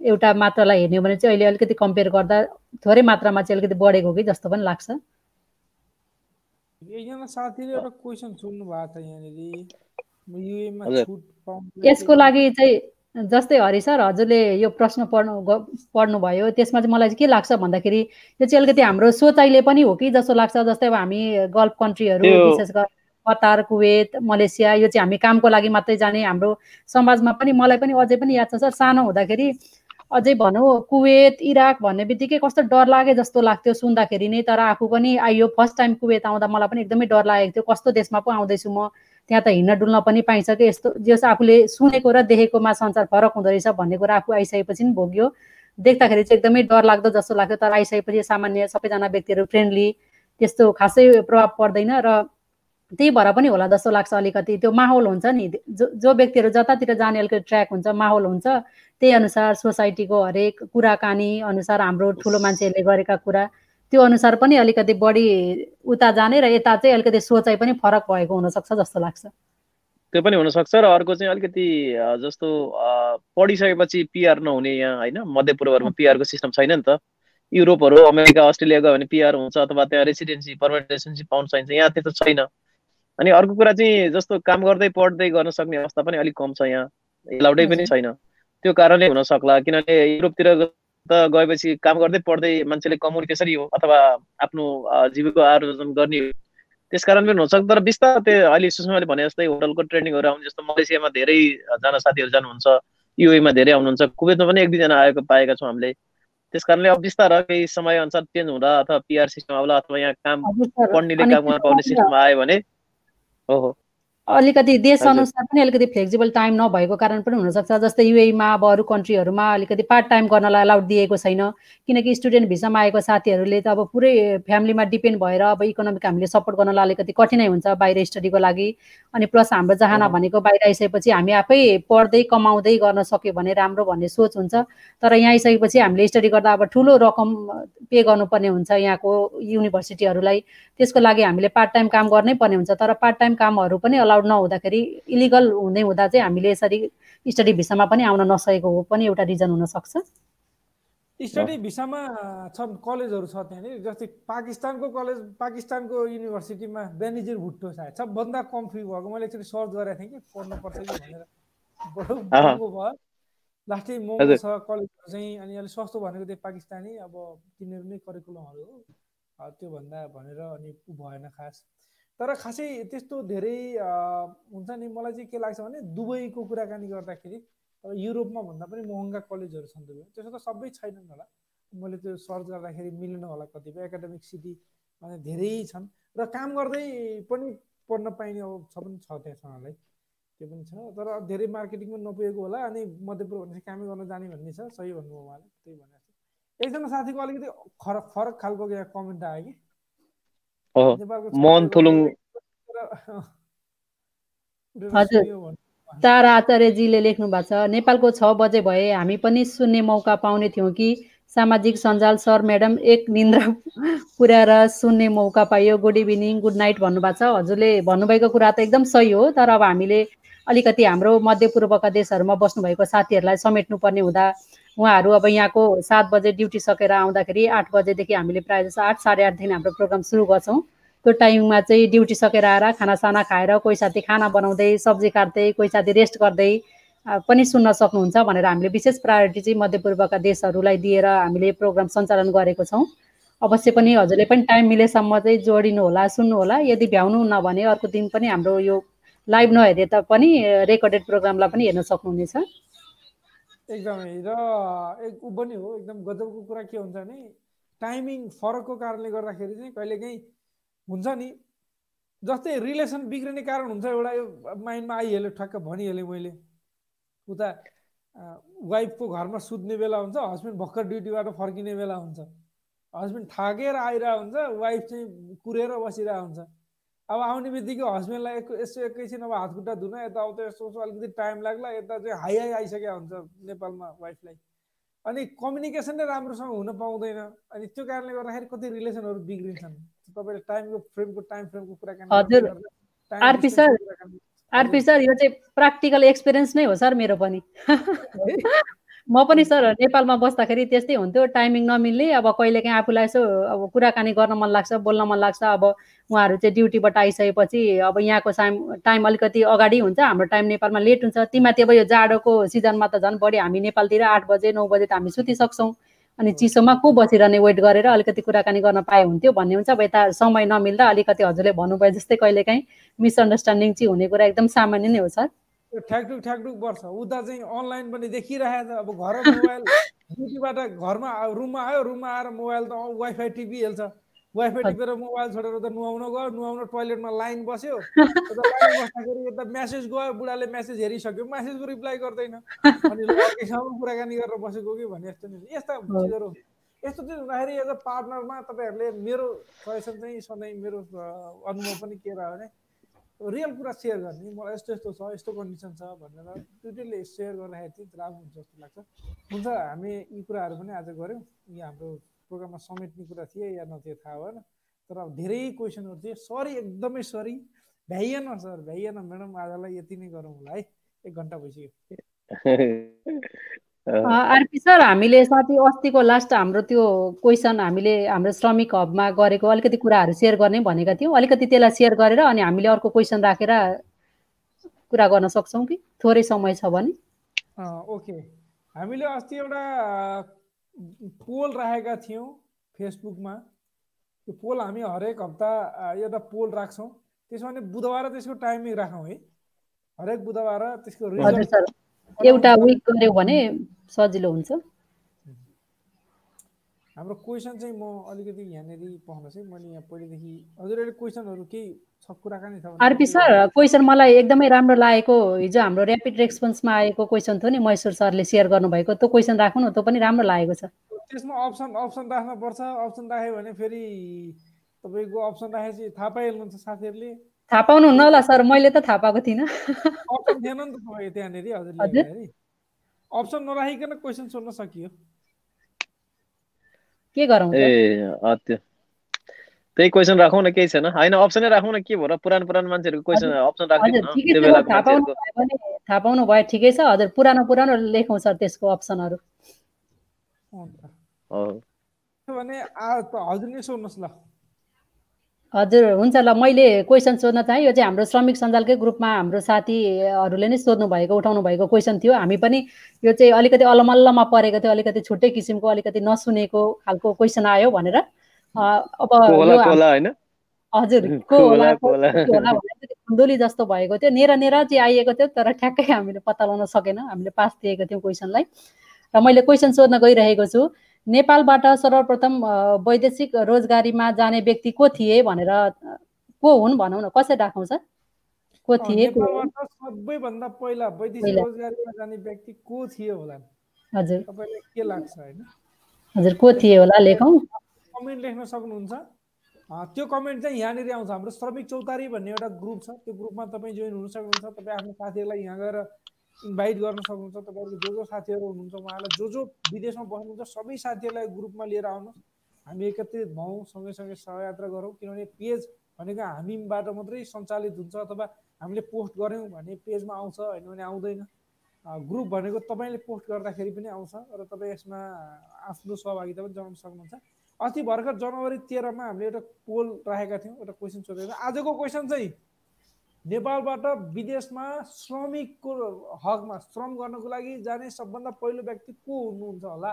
एउटा मात्रालाई हेर्ने भने चाहिँ अहिले अलिकति कम्पेयर गर्दा थोरै मात्रामा चाहिँ अलिकति बढेको कि जस्तो पनि लाग्छ। एकजना साथीले एउटा क्वेसन सोध्नु भएको छ यहाँनिर यसको लागि चाहिँ जस्तै हरि सर हजुरले यो प्रश्न पढ्नु पढ्नुभयो त्यसमा चाहिँ मलाई चाहिँ के लाग्छ भन्दाखेरि यो चाहिँ अलिकति हाम्रो सोचाइले पनि हो कि जस्तो लाग्छ जस्तै अब हामी गल्फ कन्ट्रीहरू विशेष गरी कतार कुवेत मलेसिया यो चाहिँ हामी कामको लागि मात्रै जाने हाम्रो समाजमा पनि मलाई पनि अझै पनि याद छ सर सानो हुँदाखेरि अझै भनौँ कुवेत इराक भन्ने बित्तिकै कस्तो डर लागे जस्तो लाग्थ्यो सुन्दाखेरि नै तर आफू पनि आइयो फर्स्ट टाइम कुवेत आउँदा मलाई पनि एकदमै डर लागेको थियो कस्तो देशमा पो आउँदैछु म? त्यहाँ त हिँड्न डुल्न पनि पाइन्छ। कि यस्तो जस आफूले सुनेको र देखेकोमा संसार फरक हुँदो रहेछ भन्ने कुरा आफू आइसकेपछि पनि भोग्यो। देख्दाखेरि चाहिँ एकदमै डर लाग्दो जस्तो लाग्थ्यो तर आइसकेपछि सामान्य सबैजना व्यक्तिहरू फ्रेन्डली त्यस्तो खासै प्रभाव पर्दैन र त्यही भएर पनि होला जस्तो लाग्छ अलिकति। त्यो माहौल हुन्छ नि जो जो व्यक्तिहरू जतातिर जाने अलिकति ट्र्याक हुन्छ माहौल हुन्छ त्यही अनुसार सोसाइटीको हरेक कुराकानी अनुसार हाम्रो ठुलो मान्छेहरूले गरेका कुरा त्यो अनुसार पनि अलिकति बढी उता जाने र यता चाहिँ अलिकति सोचाइ पनि फरक भएको हुनसक्छ जस्तो लाग्छ। त्यो पनि हुनसक्छ र अर्को चाहिँ अलिकति जस्तो पढिसकेपछि पिआर नहुने यहाँ होइन? मध्यपूर्वहरूमा पिआरको सिस्टम छैन नि त। युरोपहरू अमेरिका अस्ट्रेलिया गयो भने पिआर हुन्छ अथवा त्यहाँ रेसिडेन्सी पर्मानेन्ट रेसिडेन्सी पाउन सकिन्छ यहाँ त्यस्तो छैन। अनि अर्को कुरा चाहिँ जस्तो काम गर्दै पढ्दै गर्न सक्ने अवस्था पनि अलिक कम छ यहाँ। एलाउडै पनि छैन। त्यो कारणले हुन सक्ला किनभने युरोपतिर त गएपछि काम गर्दै पढ्दै मान्छेले कमाउने त्यसरी हो अथवा आफ्नो जीविका आर्जन गर्ने हो। त्यस कारण पनि हुनसक्छ। तर बिस्तारै त्यो अहिले सुषमाले भने जस्तै होटलको ट्रेनिङहरू आउने जस्तो मलेसियामा धेरैजना साथीहरू जानुहुन्छ युएमा धेरै आउनुहुन्छ कुवेतमा पनि एक दुईजना आएको पाएका छौँ हामीले। त्यस कारणले अब बिस्तारै केही समय अनुसार चेन्ज हुँदा अथवा पिआर सिस्टम आउला अथवा यहाँ काम पढ्नेले काम पाउने सिस्टम आयो भने हो हो। अलिकति देश अनुसार पनि अलिकति फ्लेक्सिबल टाइम नभएको कारण पनि हुनसक्छ। जस्तै युएमा अब अरू कन्ट्रीहरूमा अलिकति पार्ट टाइम गर्नलाई अलाउड दिएको छैन। किनकि स्टुडेन्ट भिसामा आएको साथीहरूले त अब पुरै फ्यामिलीमा डिपेन्ड भएर अब इकोनोमिक हामीले सपोर्ट गर्नलाई अलिकति कठिनाइ हुन्छ बाहिर स्टडीको लागि। अनि प्लस हाम्रो चाहना भनेको बाहिर आइसकेपछि हामी आफै पढ्दै कमाउँदै गर्न सक्यो भने राम्रो भन्ने सोच हुन्छ। तर यहाँ आइसकेपछि हामीले स्टडी गर्दा अब ठुलो रकम पे गर्नुपर्ने हुन्छ यहाँको युनिभर्सिटीहरूलाई त्यसको लागि हामीले पार्ट टाइम काम गर्नै पर्ने हुन्छ। तर पार्ट टाइम कामहरू पनि अलाउड नहुँदाखेरि इलिगल हुँदै हुँदा चाहिँ हामीले यसरी स्टडी भिसामा पनि आउन नसकेको हो पनि एउटा रिजन हुनसक्छ। स्टडी भिसामा छन् कलेजहरू छ त्यहाँनिर। जस्तै पाकिस्तानको कलेज पाकिस्तानको युनिभर्सिटीमा बेनिजिर भुट्टो सायद। सबभन्दा कम फी भएको मैले एकचोटि सर्च गरेको थिएँ कि पढ्नुपर्छ कि भनेर। बडो भयो। लास्टै महँगो छ कलेजहरू चाहिँ अनि अलिक सस्तो भनेको त्यो पाकिस्तानी। अब तिनीहरू नै करिकुलमहरू हो। त्योभन्दा भनेर अनि भएन खास। तर खासै त्यस्तो धेरै हुन्छ नि मलाई चाहिँ के लाग्छ भने दुबईको कुराकानी गर्दाखेरि अब युरोपमा भन्दा पनि महँगा कलेजहरू छन् दुबई त्यसो त सबै छैनन् होला। मैले त्यो सर्च गर्दाखेरि मिलेन होला कतिपय एकाडेमिक सिटी भने धेरै छन्। र काम गर्दै पनि पढ्न पाइने छ पनि छ त्यहाँ छनलाई त्यो पनि छ। तर धेरै मार्केटिङ पनि नपुगेको होला अनि मध्यपुर भनेपछि कामै गर्न जाने भन्ने छ। सही भन्नुभयो उहाँले। त्यही भनेर एकजना साथीको अलिकति फरक फरक खालको कमेन्ट आयो कि? हजुर तारा आचार्यजीले लेख्नु भएको छ नेपालको छ बजे भए हामी पनि सुन्ने मौका पाउने थियौँ कि सामाजिक सञ्जाल सर म्याडम एक निन्द्रा पुर्याएर सुन्ने मौका पाइयो गुड इभिनिङ गुड नाइट भन्नुभएको छ हजुरले भन्नुभएको कुरा त एकदम सही हो तर अब हामीले अलिकति हाम्रो मध्यपूर्वका देशहरूमा बस्नुभएको साथीहरूलाई समेट्नु पर्ने हुँदा उहाँहरू अब यहाँको सात बजे ड्युटी सकेर आउँदाखेरि आठ बजेदेखि हामीले प्रायः जस्तो आठ साढे आठदेखि हाम्रो प्रोग्राम सुरु गर्छौँ। त्यो टाइममा चाहिँ ड्युटी सकेर आएर खानासाना खाएर कोही साथी खाना बनाउँदै सब्जी काट्दै कोही साथी रेस्ट गर्दै पनि सुन्न सक्नुहुन्छ भनेर हामीले विशेष प्रायोरिटी चाहिँ मध्यपूर्वका देशहरूलाई दिएर हामीले प्रोग्राम सञ्चालन गरेको छौँ। अवश्य पनि हजुरले पनि टाइम मिलेसम्म चाहिँ जोडिनु होला सुन्नु होला यदि भ्याउनु भने अर्को दिन पनि हाम्रो यो लाइभ नहेरे तापनि रेकर्डेड प्रोग्रामलाई पनि हेर्न सक्नुहुनेछ। एकदमै र एक ऊ पनि हो एकदम गजबको कुरा के हुन्छ भने टाइमिङ फरकको कारणले गर्दाखेरि चाहिँ कहिलेकाहीँ हुन्छ नि जस्तै रिलेसन बिग्रिने कारण हुन्छ एउटा यो माइन्डमा आइहाल्यो ठ्याक्क भनिहालेँ मैले। उता वाइफको घरमा सुत्ने बेला हुन्छ हस्बेन्ड भर्खर ड्युटीबाट फर्किने बेला हुन्छ। हस्बेन्ड थाकेर आइरहेको हुन्छ वाइफ चाहिँ कुरेर बसिरहेको हुन्छ। अब आउने बित्तिकै हस्बेन्डलाई यसो एकैछिन अब हात खुट्टा धुन यताउता यसो अलिकति टाइम लाग्ला यता चाहिँ हाई हाई आइसकेको हुन्छ नेपालमा वाइफलाई। अनि कम्युनिकेसन नै राम्रोसँग हुन पाउँदैन। अनि त्यो कारणले गर्दाखेरि कति रिलेसनहरू बिग्रिन्छन्। तपाईँले टाइमको फ्रेमको टाइम फ्रेमको कुराकानी आरपी सर आरपी सर यो चाहिँ प्र्याक्टिकल एक्सपिरियन्स नै हो सर मेरो पनि। *laughs* म पनि सर नेपालमा बस्दाखेरि त्यस्तै हुन्थ्यो। टाइमिङ नमिल्ने अब कहिलेकाहीँ आफूलाई यसो अब कुराकानी गर्न मन लाग्छ बोल्न मन लाग्छ। अब उहाँहरू चाहिँ ड्युटीबाट आइसकेपछि अब यहाँको टाइम टाइम अलिकति अगाडि हुन्छ। हाम्रो टाइम नेपालमा लेट हुन्छ। तिमाथि अब यो जाडोको सिजनमा त झन् बढी हामी नेपालतिर आठ बजे नौ बजे त हामी सुतिसक्छौँ। अनि चिसोमा को बसिरहने वेट गरेर अलिकति कुराकानी गर्न पाए हुन्थ्यो भन्ने हुन्छ। अब यता समय नमिल्दा अलिकति हजुरले भन्नुभयो जस्तै कहिलेकाहीँ मिसअन्डरस्ट्यान्डिङ चाहिँ हुने कुरा एकदम सामान्य नै हो सर। ठ्याकठुक ठ्याकठुक पर्छ उता चाहिँ अनलाइन पनि देखिरहेको छ अब घर मोबाइल *laughs* ड्युटीबाट घरमा रुममा आयो रुममा आएर मोबाइल त वाइफाई टिपिहाल्छ वाइफाई टिपेर मोबाइल छोडेर त नुहाउन गयो नुहाउन टोइलेटमा लाइन बस्यो। *laughs* लाइन बस्दाखेरि यता म्यासेज गयो बुढाले म्यासेज हेरिसक्यो। म्यासेजको रिप्लाई गर्दैन। *laughs* अनि अर्कैसँग कुराकानी गरेर बसेको कि भने यस्तो नि यस्ता चिजहरू। यस्तो चिज हुँदाखेरि एज अ पार्टनरमा तपाईँहरूले मेरो सजेसन चाहिँ सधैँ मेरो अनुभव पनि के रह्यो भने रियल कुरा सेयर गर्ने। मलाई यस्तो यस्तो छ यस्तो कन्डिसन छ भनेर दुइटैले सेयर गर्दाखेरि चाहिँ राम्रो हुन्छ जस्तो लाग्छ। हुन्छ हामी यी कुराहरू पनि आज गऱ्यौँ। यी हाम्रो प्रोग्राममा समेट्ने कुरा थिए या नथिए थाहा भएन। तर अब धेरै क्वेसनहरू थिए। सरी एकदमै सरी। भ्याइएन सर भ्याइएन। म्याडम आजलाई यति नै गरौँ होला है। एक घन्टा भइसक्यो। *laughs* आरपी सर हामीले साथी अस्तिको लास्ट हाम्रो त्यो क्वेसन हामीले हाम्रो श्रमिक हबमा गरेको अलिकति कुराहरू सेयर गर्ने भनेका थियौँ। अलिकति त्यसलाई सेयर गरेर अनि हामीले अर्को क्वेसन राखेर कुरा गर्न सक्छौँ कि? थोरै समय छ भने। ओके। हामीले अस्ति एउटा पोल राखेका थियौँ फेसबुकमा। त्यो पोल हामी हरेक हप्ता एउटा पोल राख्छौँ। त्यसो भने बुधबार त्यसको टाइमिङ राखौँ है। हरेक बुधबार त्यसको एउटा विक गऱ्यो भने सजिलो हुन्छ। हाम्रो क्वेसन चाहिँ म अलिकति यहाँनिर पाउनुहोस् है मैले यहाँ पहिलेदेखि हजुरहरूले क्वेसनहरू केही छ कुराकानी छ आरपी सर क्वेसन मलाई एकदमै राम्रो लागेको हिजो हाम्रो ऱ्यापिड रेस्पोन्समा आएको क्वेसन थियो नि महेश्वर सरले सेयर गर्नुभएको त्यो क्वेसन राख्नु न त्यो पनि राम्रो लागेको छ। त्यसमा अप्सन अप्सन राख्नुपर्छ अप्सन राख्यो भने फेरि तपाईँको अप्सन राखेपछि थाहा पाइहाल्नुहुन्छ साथीहरूले। थाहा पाउनुहुन्न होला सर मैले त थाहा पाएको थिइनँ। अप्सन थिएन नि त तपाईँ त्यहाँनिर हजुरले अप्सन नराखिकन क्वेसन सोध्न सकियो। के गरौँ ए त्यो त्यही क्वेसन राखौँ न केही छैन। होइन अप्सनै राखौँ न के भयो पुरानो पुरानो मान्छेहरूको क्वेसन अप्सन राखिदिनु थाहा पाउनु भयो ठिकै छ। हजुर पुरानो पुरानो लेखौँ सर त्यसको अप्सनहरू भने हजुरले सोध्नुहोस् ल। हजुर हुन्छ ल मैले क्वेसन सोध्न चाहेँ। यो चाहिँ हाम्रो श्रमिक सञ्जालकै ग्रुपमा हाम्रो साथीहरूले नै सोध्नु भएको उठाउनु भएको क्वेसन थियो। हामी पनि यो चाहिँ अलिकति अलमल्लमा परेको थियो अलिकति छुट्टै किसिमको अलिकति नसुनेको खालको क्वेसन आयो भनेर। अब हजुर को होला खुन्दोली जस्तो भएको थियो। नेर नेर चाहिँ आइएको थियो तर ठ्याक्कै हामीले पत्ता लगाउन सकेन। हामीले पास दिएको थियौँ क्वेसनलाई र मैले क्वेसन सोध्न गइरहेको छु। नेपालबाट सर्वप्रथम वैदेशिक रोजगारीमा जाने व्यक्ति को थिए भनेर को हुन् भनौँ न कसरी राखौँ सर को थिए सबैभन्दा पहिला वैदेशिक रोजगारीमा जाने व्यक्ति को थिए होला? हजुर। तपाईँलाई के लाग्छ होइन? हजुर को थिए होला लेखौँ। कमेन्ट लेख्न सक्नुहुन्छ। त्यो कमेन्ट चाहिँ यहाँनिर आउँछ। हाम्रो श्रमिक चौतारी भन्ने एउटा ग्रुप छ। त्यो ग्रुपमा तपाईँ जोइन हुन सक्नुहुन्छ। तपाईँ आफ्नो साथीहरूलाई यहाँ गएर इन्भाइट गर्न सक्नुहुन्छ तपाईँहरूको जो जो साथीहरू हुनुहुन्छ उहाँलाई जो जो विदेशमा बस्नुहुन्छ सबै साथीहरूलाई ग्रुपमा लिएर आउनुहोस्। हामी एकत्रित भयौँ सँगैसँगै सहयात्रा गरौँ किनभने पेज भनेको हामीबाट मात्रै सञ्चालित हुन्छ अथवा हामीले पोस्ट गऱ्यौँ भने पेजमा आउँछ होइन भने आउँदैन। ग्रुप भनेको तपाईँले पोस्ट गर्दाखेरि पनि आउँछ र तपाईँ यसमा आफ्नो सहभागिता पनि जनाउन सक्नुहुन्छ। अस्ति भर्खर जनवरी तेह्रमा हामीले एउटा पोल राखेका थियौँ एउटा क्वेसन सोधेको आजको क्वेसन चाहिँ नेपालबाट विदेशमा श्रमिकको हकमा श्रम गर्नको लागि जाने सबभन्दा पहिलो व्यक्ति को हुनुहुन्छ होला?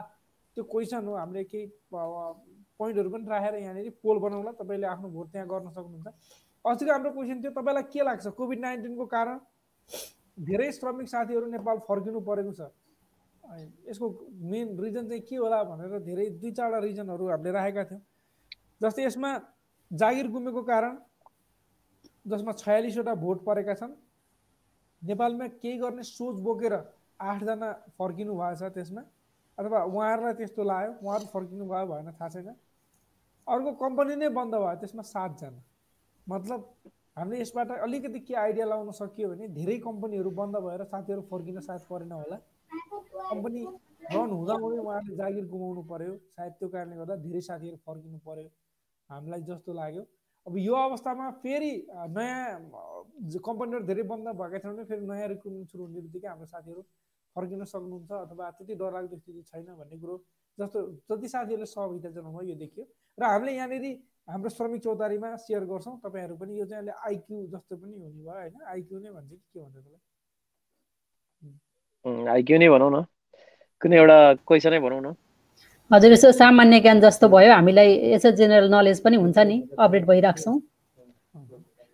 त्यो क्वेसन हो हामीले केही पोइन्टहरू पनि राखेर यहाँनिर पोल बनाउला। तपाईँले आफ्नो भोट त्यहाँ गर्न सक्नुहुन्छ। अस्तिको हाम्रो क्वेसन थियो तपाईँलाई के लाग्छ? कोभिड नाइन्टिनको कारण धेरै श्रमिक साथीहरू नेपाल फर्किनु परेको छ। यसको मेन रिजन चाहिँ के होला भनेर धेरै दुई चारवटा रिजनहरू हामीले राखेका थियौँ। जस्तै यसमा जागिर गुमेको कारण जसमा छयालिसवटा भोट परेका छन्। नेपालमा केही गर्ने सोच बोकेर आठजना फर्किनु भएछ त्यसमा। अथवा उहाँहरूलाई त्यस्तो लाग्यो उहाँहरू फर्किनु भयो भएन थाहा छैन। अर्को कम्पनी नै बन्द भयो त्यसमा सातजना। मतलब हामीले यसबाट अलिकति के आइडिया लगाउन सकियो भने धेरै कम्पनीहरू बन्द भएर साथीहरू फर्किन सायद परेन होला। कम्पनी रन हुँदाहुँदै उहाँहरूले जागिर गुमाउनु पर्यो। सायद त्यो कारणले गर्दा धेरै साथीहरू फर्किनु पर्यो। हामीलाई जस्तो लाग्यो। अब यो अवस्थामा फेरि नयाँ कम्पनीहरू धेरै बन्द भएका थियौँ भने फेरि नयाँ रिक्रुटमेन्ट सुरु हुने बित्तिकै हाम्रो साथीहरू फर्किन सक्नुहुन्छ अथवा त्यति डरलाग्दो स्थिति छैन भन्ने कुरो जस्तो जति साथीहरूले सहभागिता जनाउनु यो देखियो। र हामीले यहाँनिर हाम्रो श्रमिक चौतारीमा सेयर गर्छौँ तपाईँहरू पनि यो चाहिँ अहिले आइक्यू जस्तो पनि हुने भयो होइन? आइक्यू नै भन्छ कि के भन्छ त्यसलाई? आइक्यू नै भनौँ न। कुनै एउटा क्वेसनै भनौँ न। हजुर यसो सामान्य ज्ञान जस्तो भयो। हामीलाई यसो जेनरल नलेज पनि हुन्छ नि अपडेट भइरहेको छौँ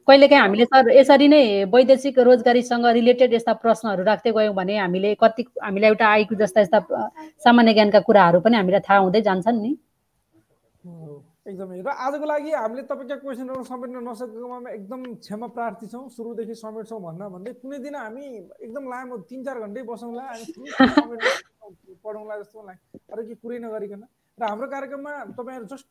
कहिलेकाहीँ हामीले सर यसरी नै वैदेशिक रोजगारीसँग रिलेटेड यस्ता प्रश्नहरू राख्दै गयौँ भने हामीले कति हामीलाई एउटा आइक्यू जस्ता यस्ता सामान्य ज्ञानका कुराहरू पनि हामीलाई थाहा हुँदै जान्छन् नि। एकदमै। र आजको लागि हामीले तपाईँका क्वेसनहरू समेट्न नसकेकोमा एकदम क्षमा प्रार्थी छौँ। सुरुदेखि समेट्छौँ भन्न भन्दै कुनै दिन हामी एकदम लामो तिन चार घन्टै बसौँला *laughs* पढौँला जस्तो मलाई अरू केही कुरै नगरिकन। र हाम्रो कार्यक्रममा तपाईँहरू जस्ट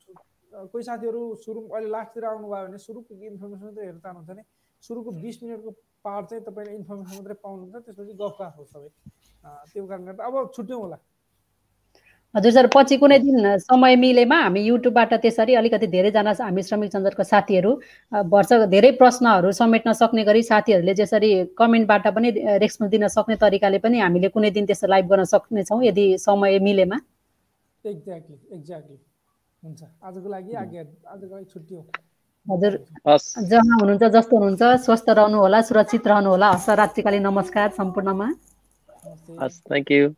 कोही साथीहरू सुरु अहिले लास्टतिर आउनुभयो भने सुरुको इन्फर्मेसन मात्रै हेर्न चाहनुहुन्छ भने सुरुको बिस मिनटको पार्ट चाहिँ तपाईँले इन्फर्मेसन मात्रै पाउनुहुन्छ त्यसपछि गफ हो सबै त्यो कारणले गर्दा अब छुट्यौँ होला। हजुर सर पछि कुनै दिन समय मिलेमा हामी युट्युबबाट त्यसरी अलिकति धेरैजना हामी श्रमिक सञ्जालको साथीहरू वर्ष धेरै प्रश्नहरू समेट्न सक्ने गरी साथीहरूले जसरी कमेन्टबाट पनि रेस्पोन्स दिन सक्ने तरिकाले पनि हामीले कुनै दिन त्यस्तो लाइभ गर्न सक्नेछौँ यदि समय मिलेमा। एक्ज्याक्टली एक्ज्याक्टली हुन्छ आजको लागि आजको लागि छुट्यौँ हजुर जहाँ हुनुहुन्छ जस्तो हुनुहुन्छ स्वस्थ रहनुहोला सुरक्षित रहनुहोला। हस् रात्रिकालीन नमस्कार सम्पूर्णमा। Thank you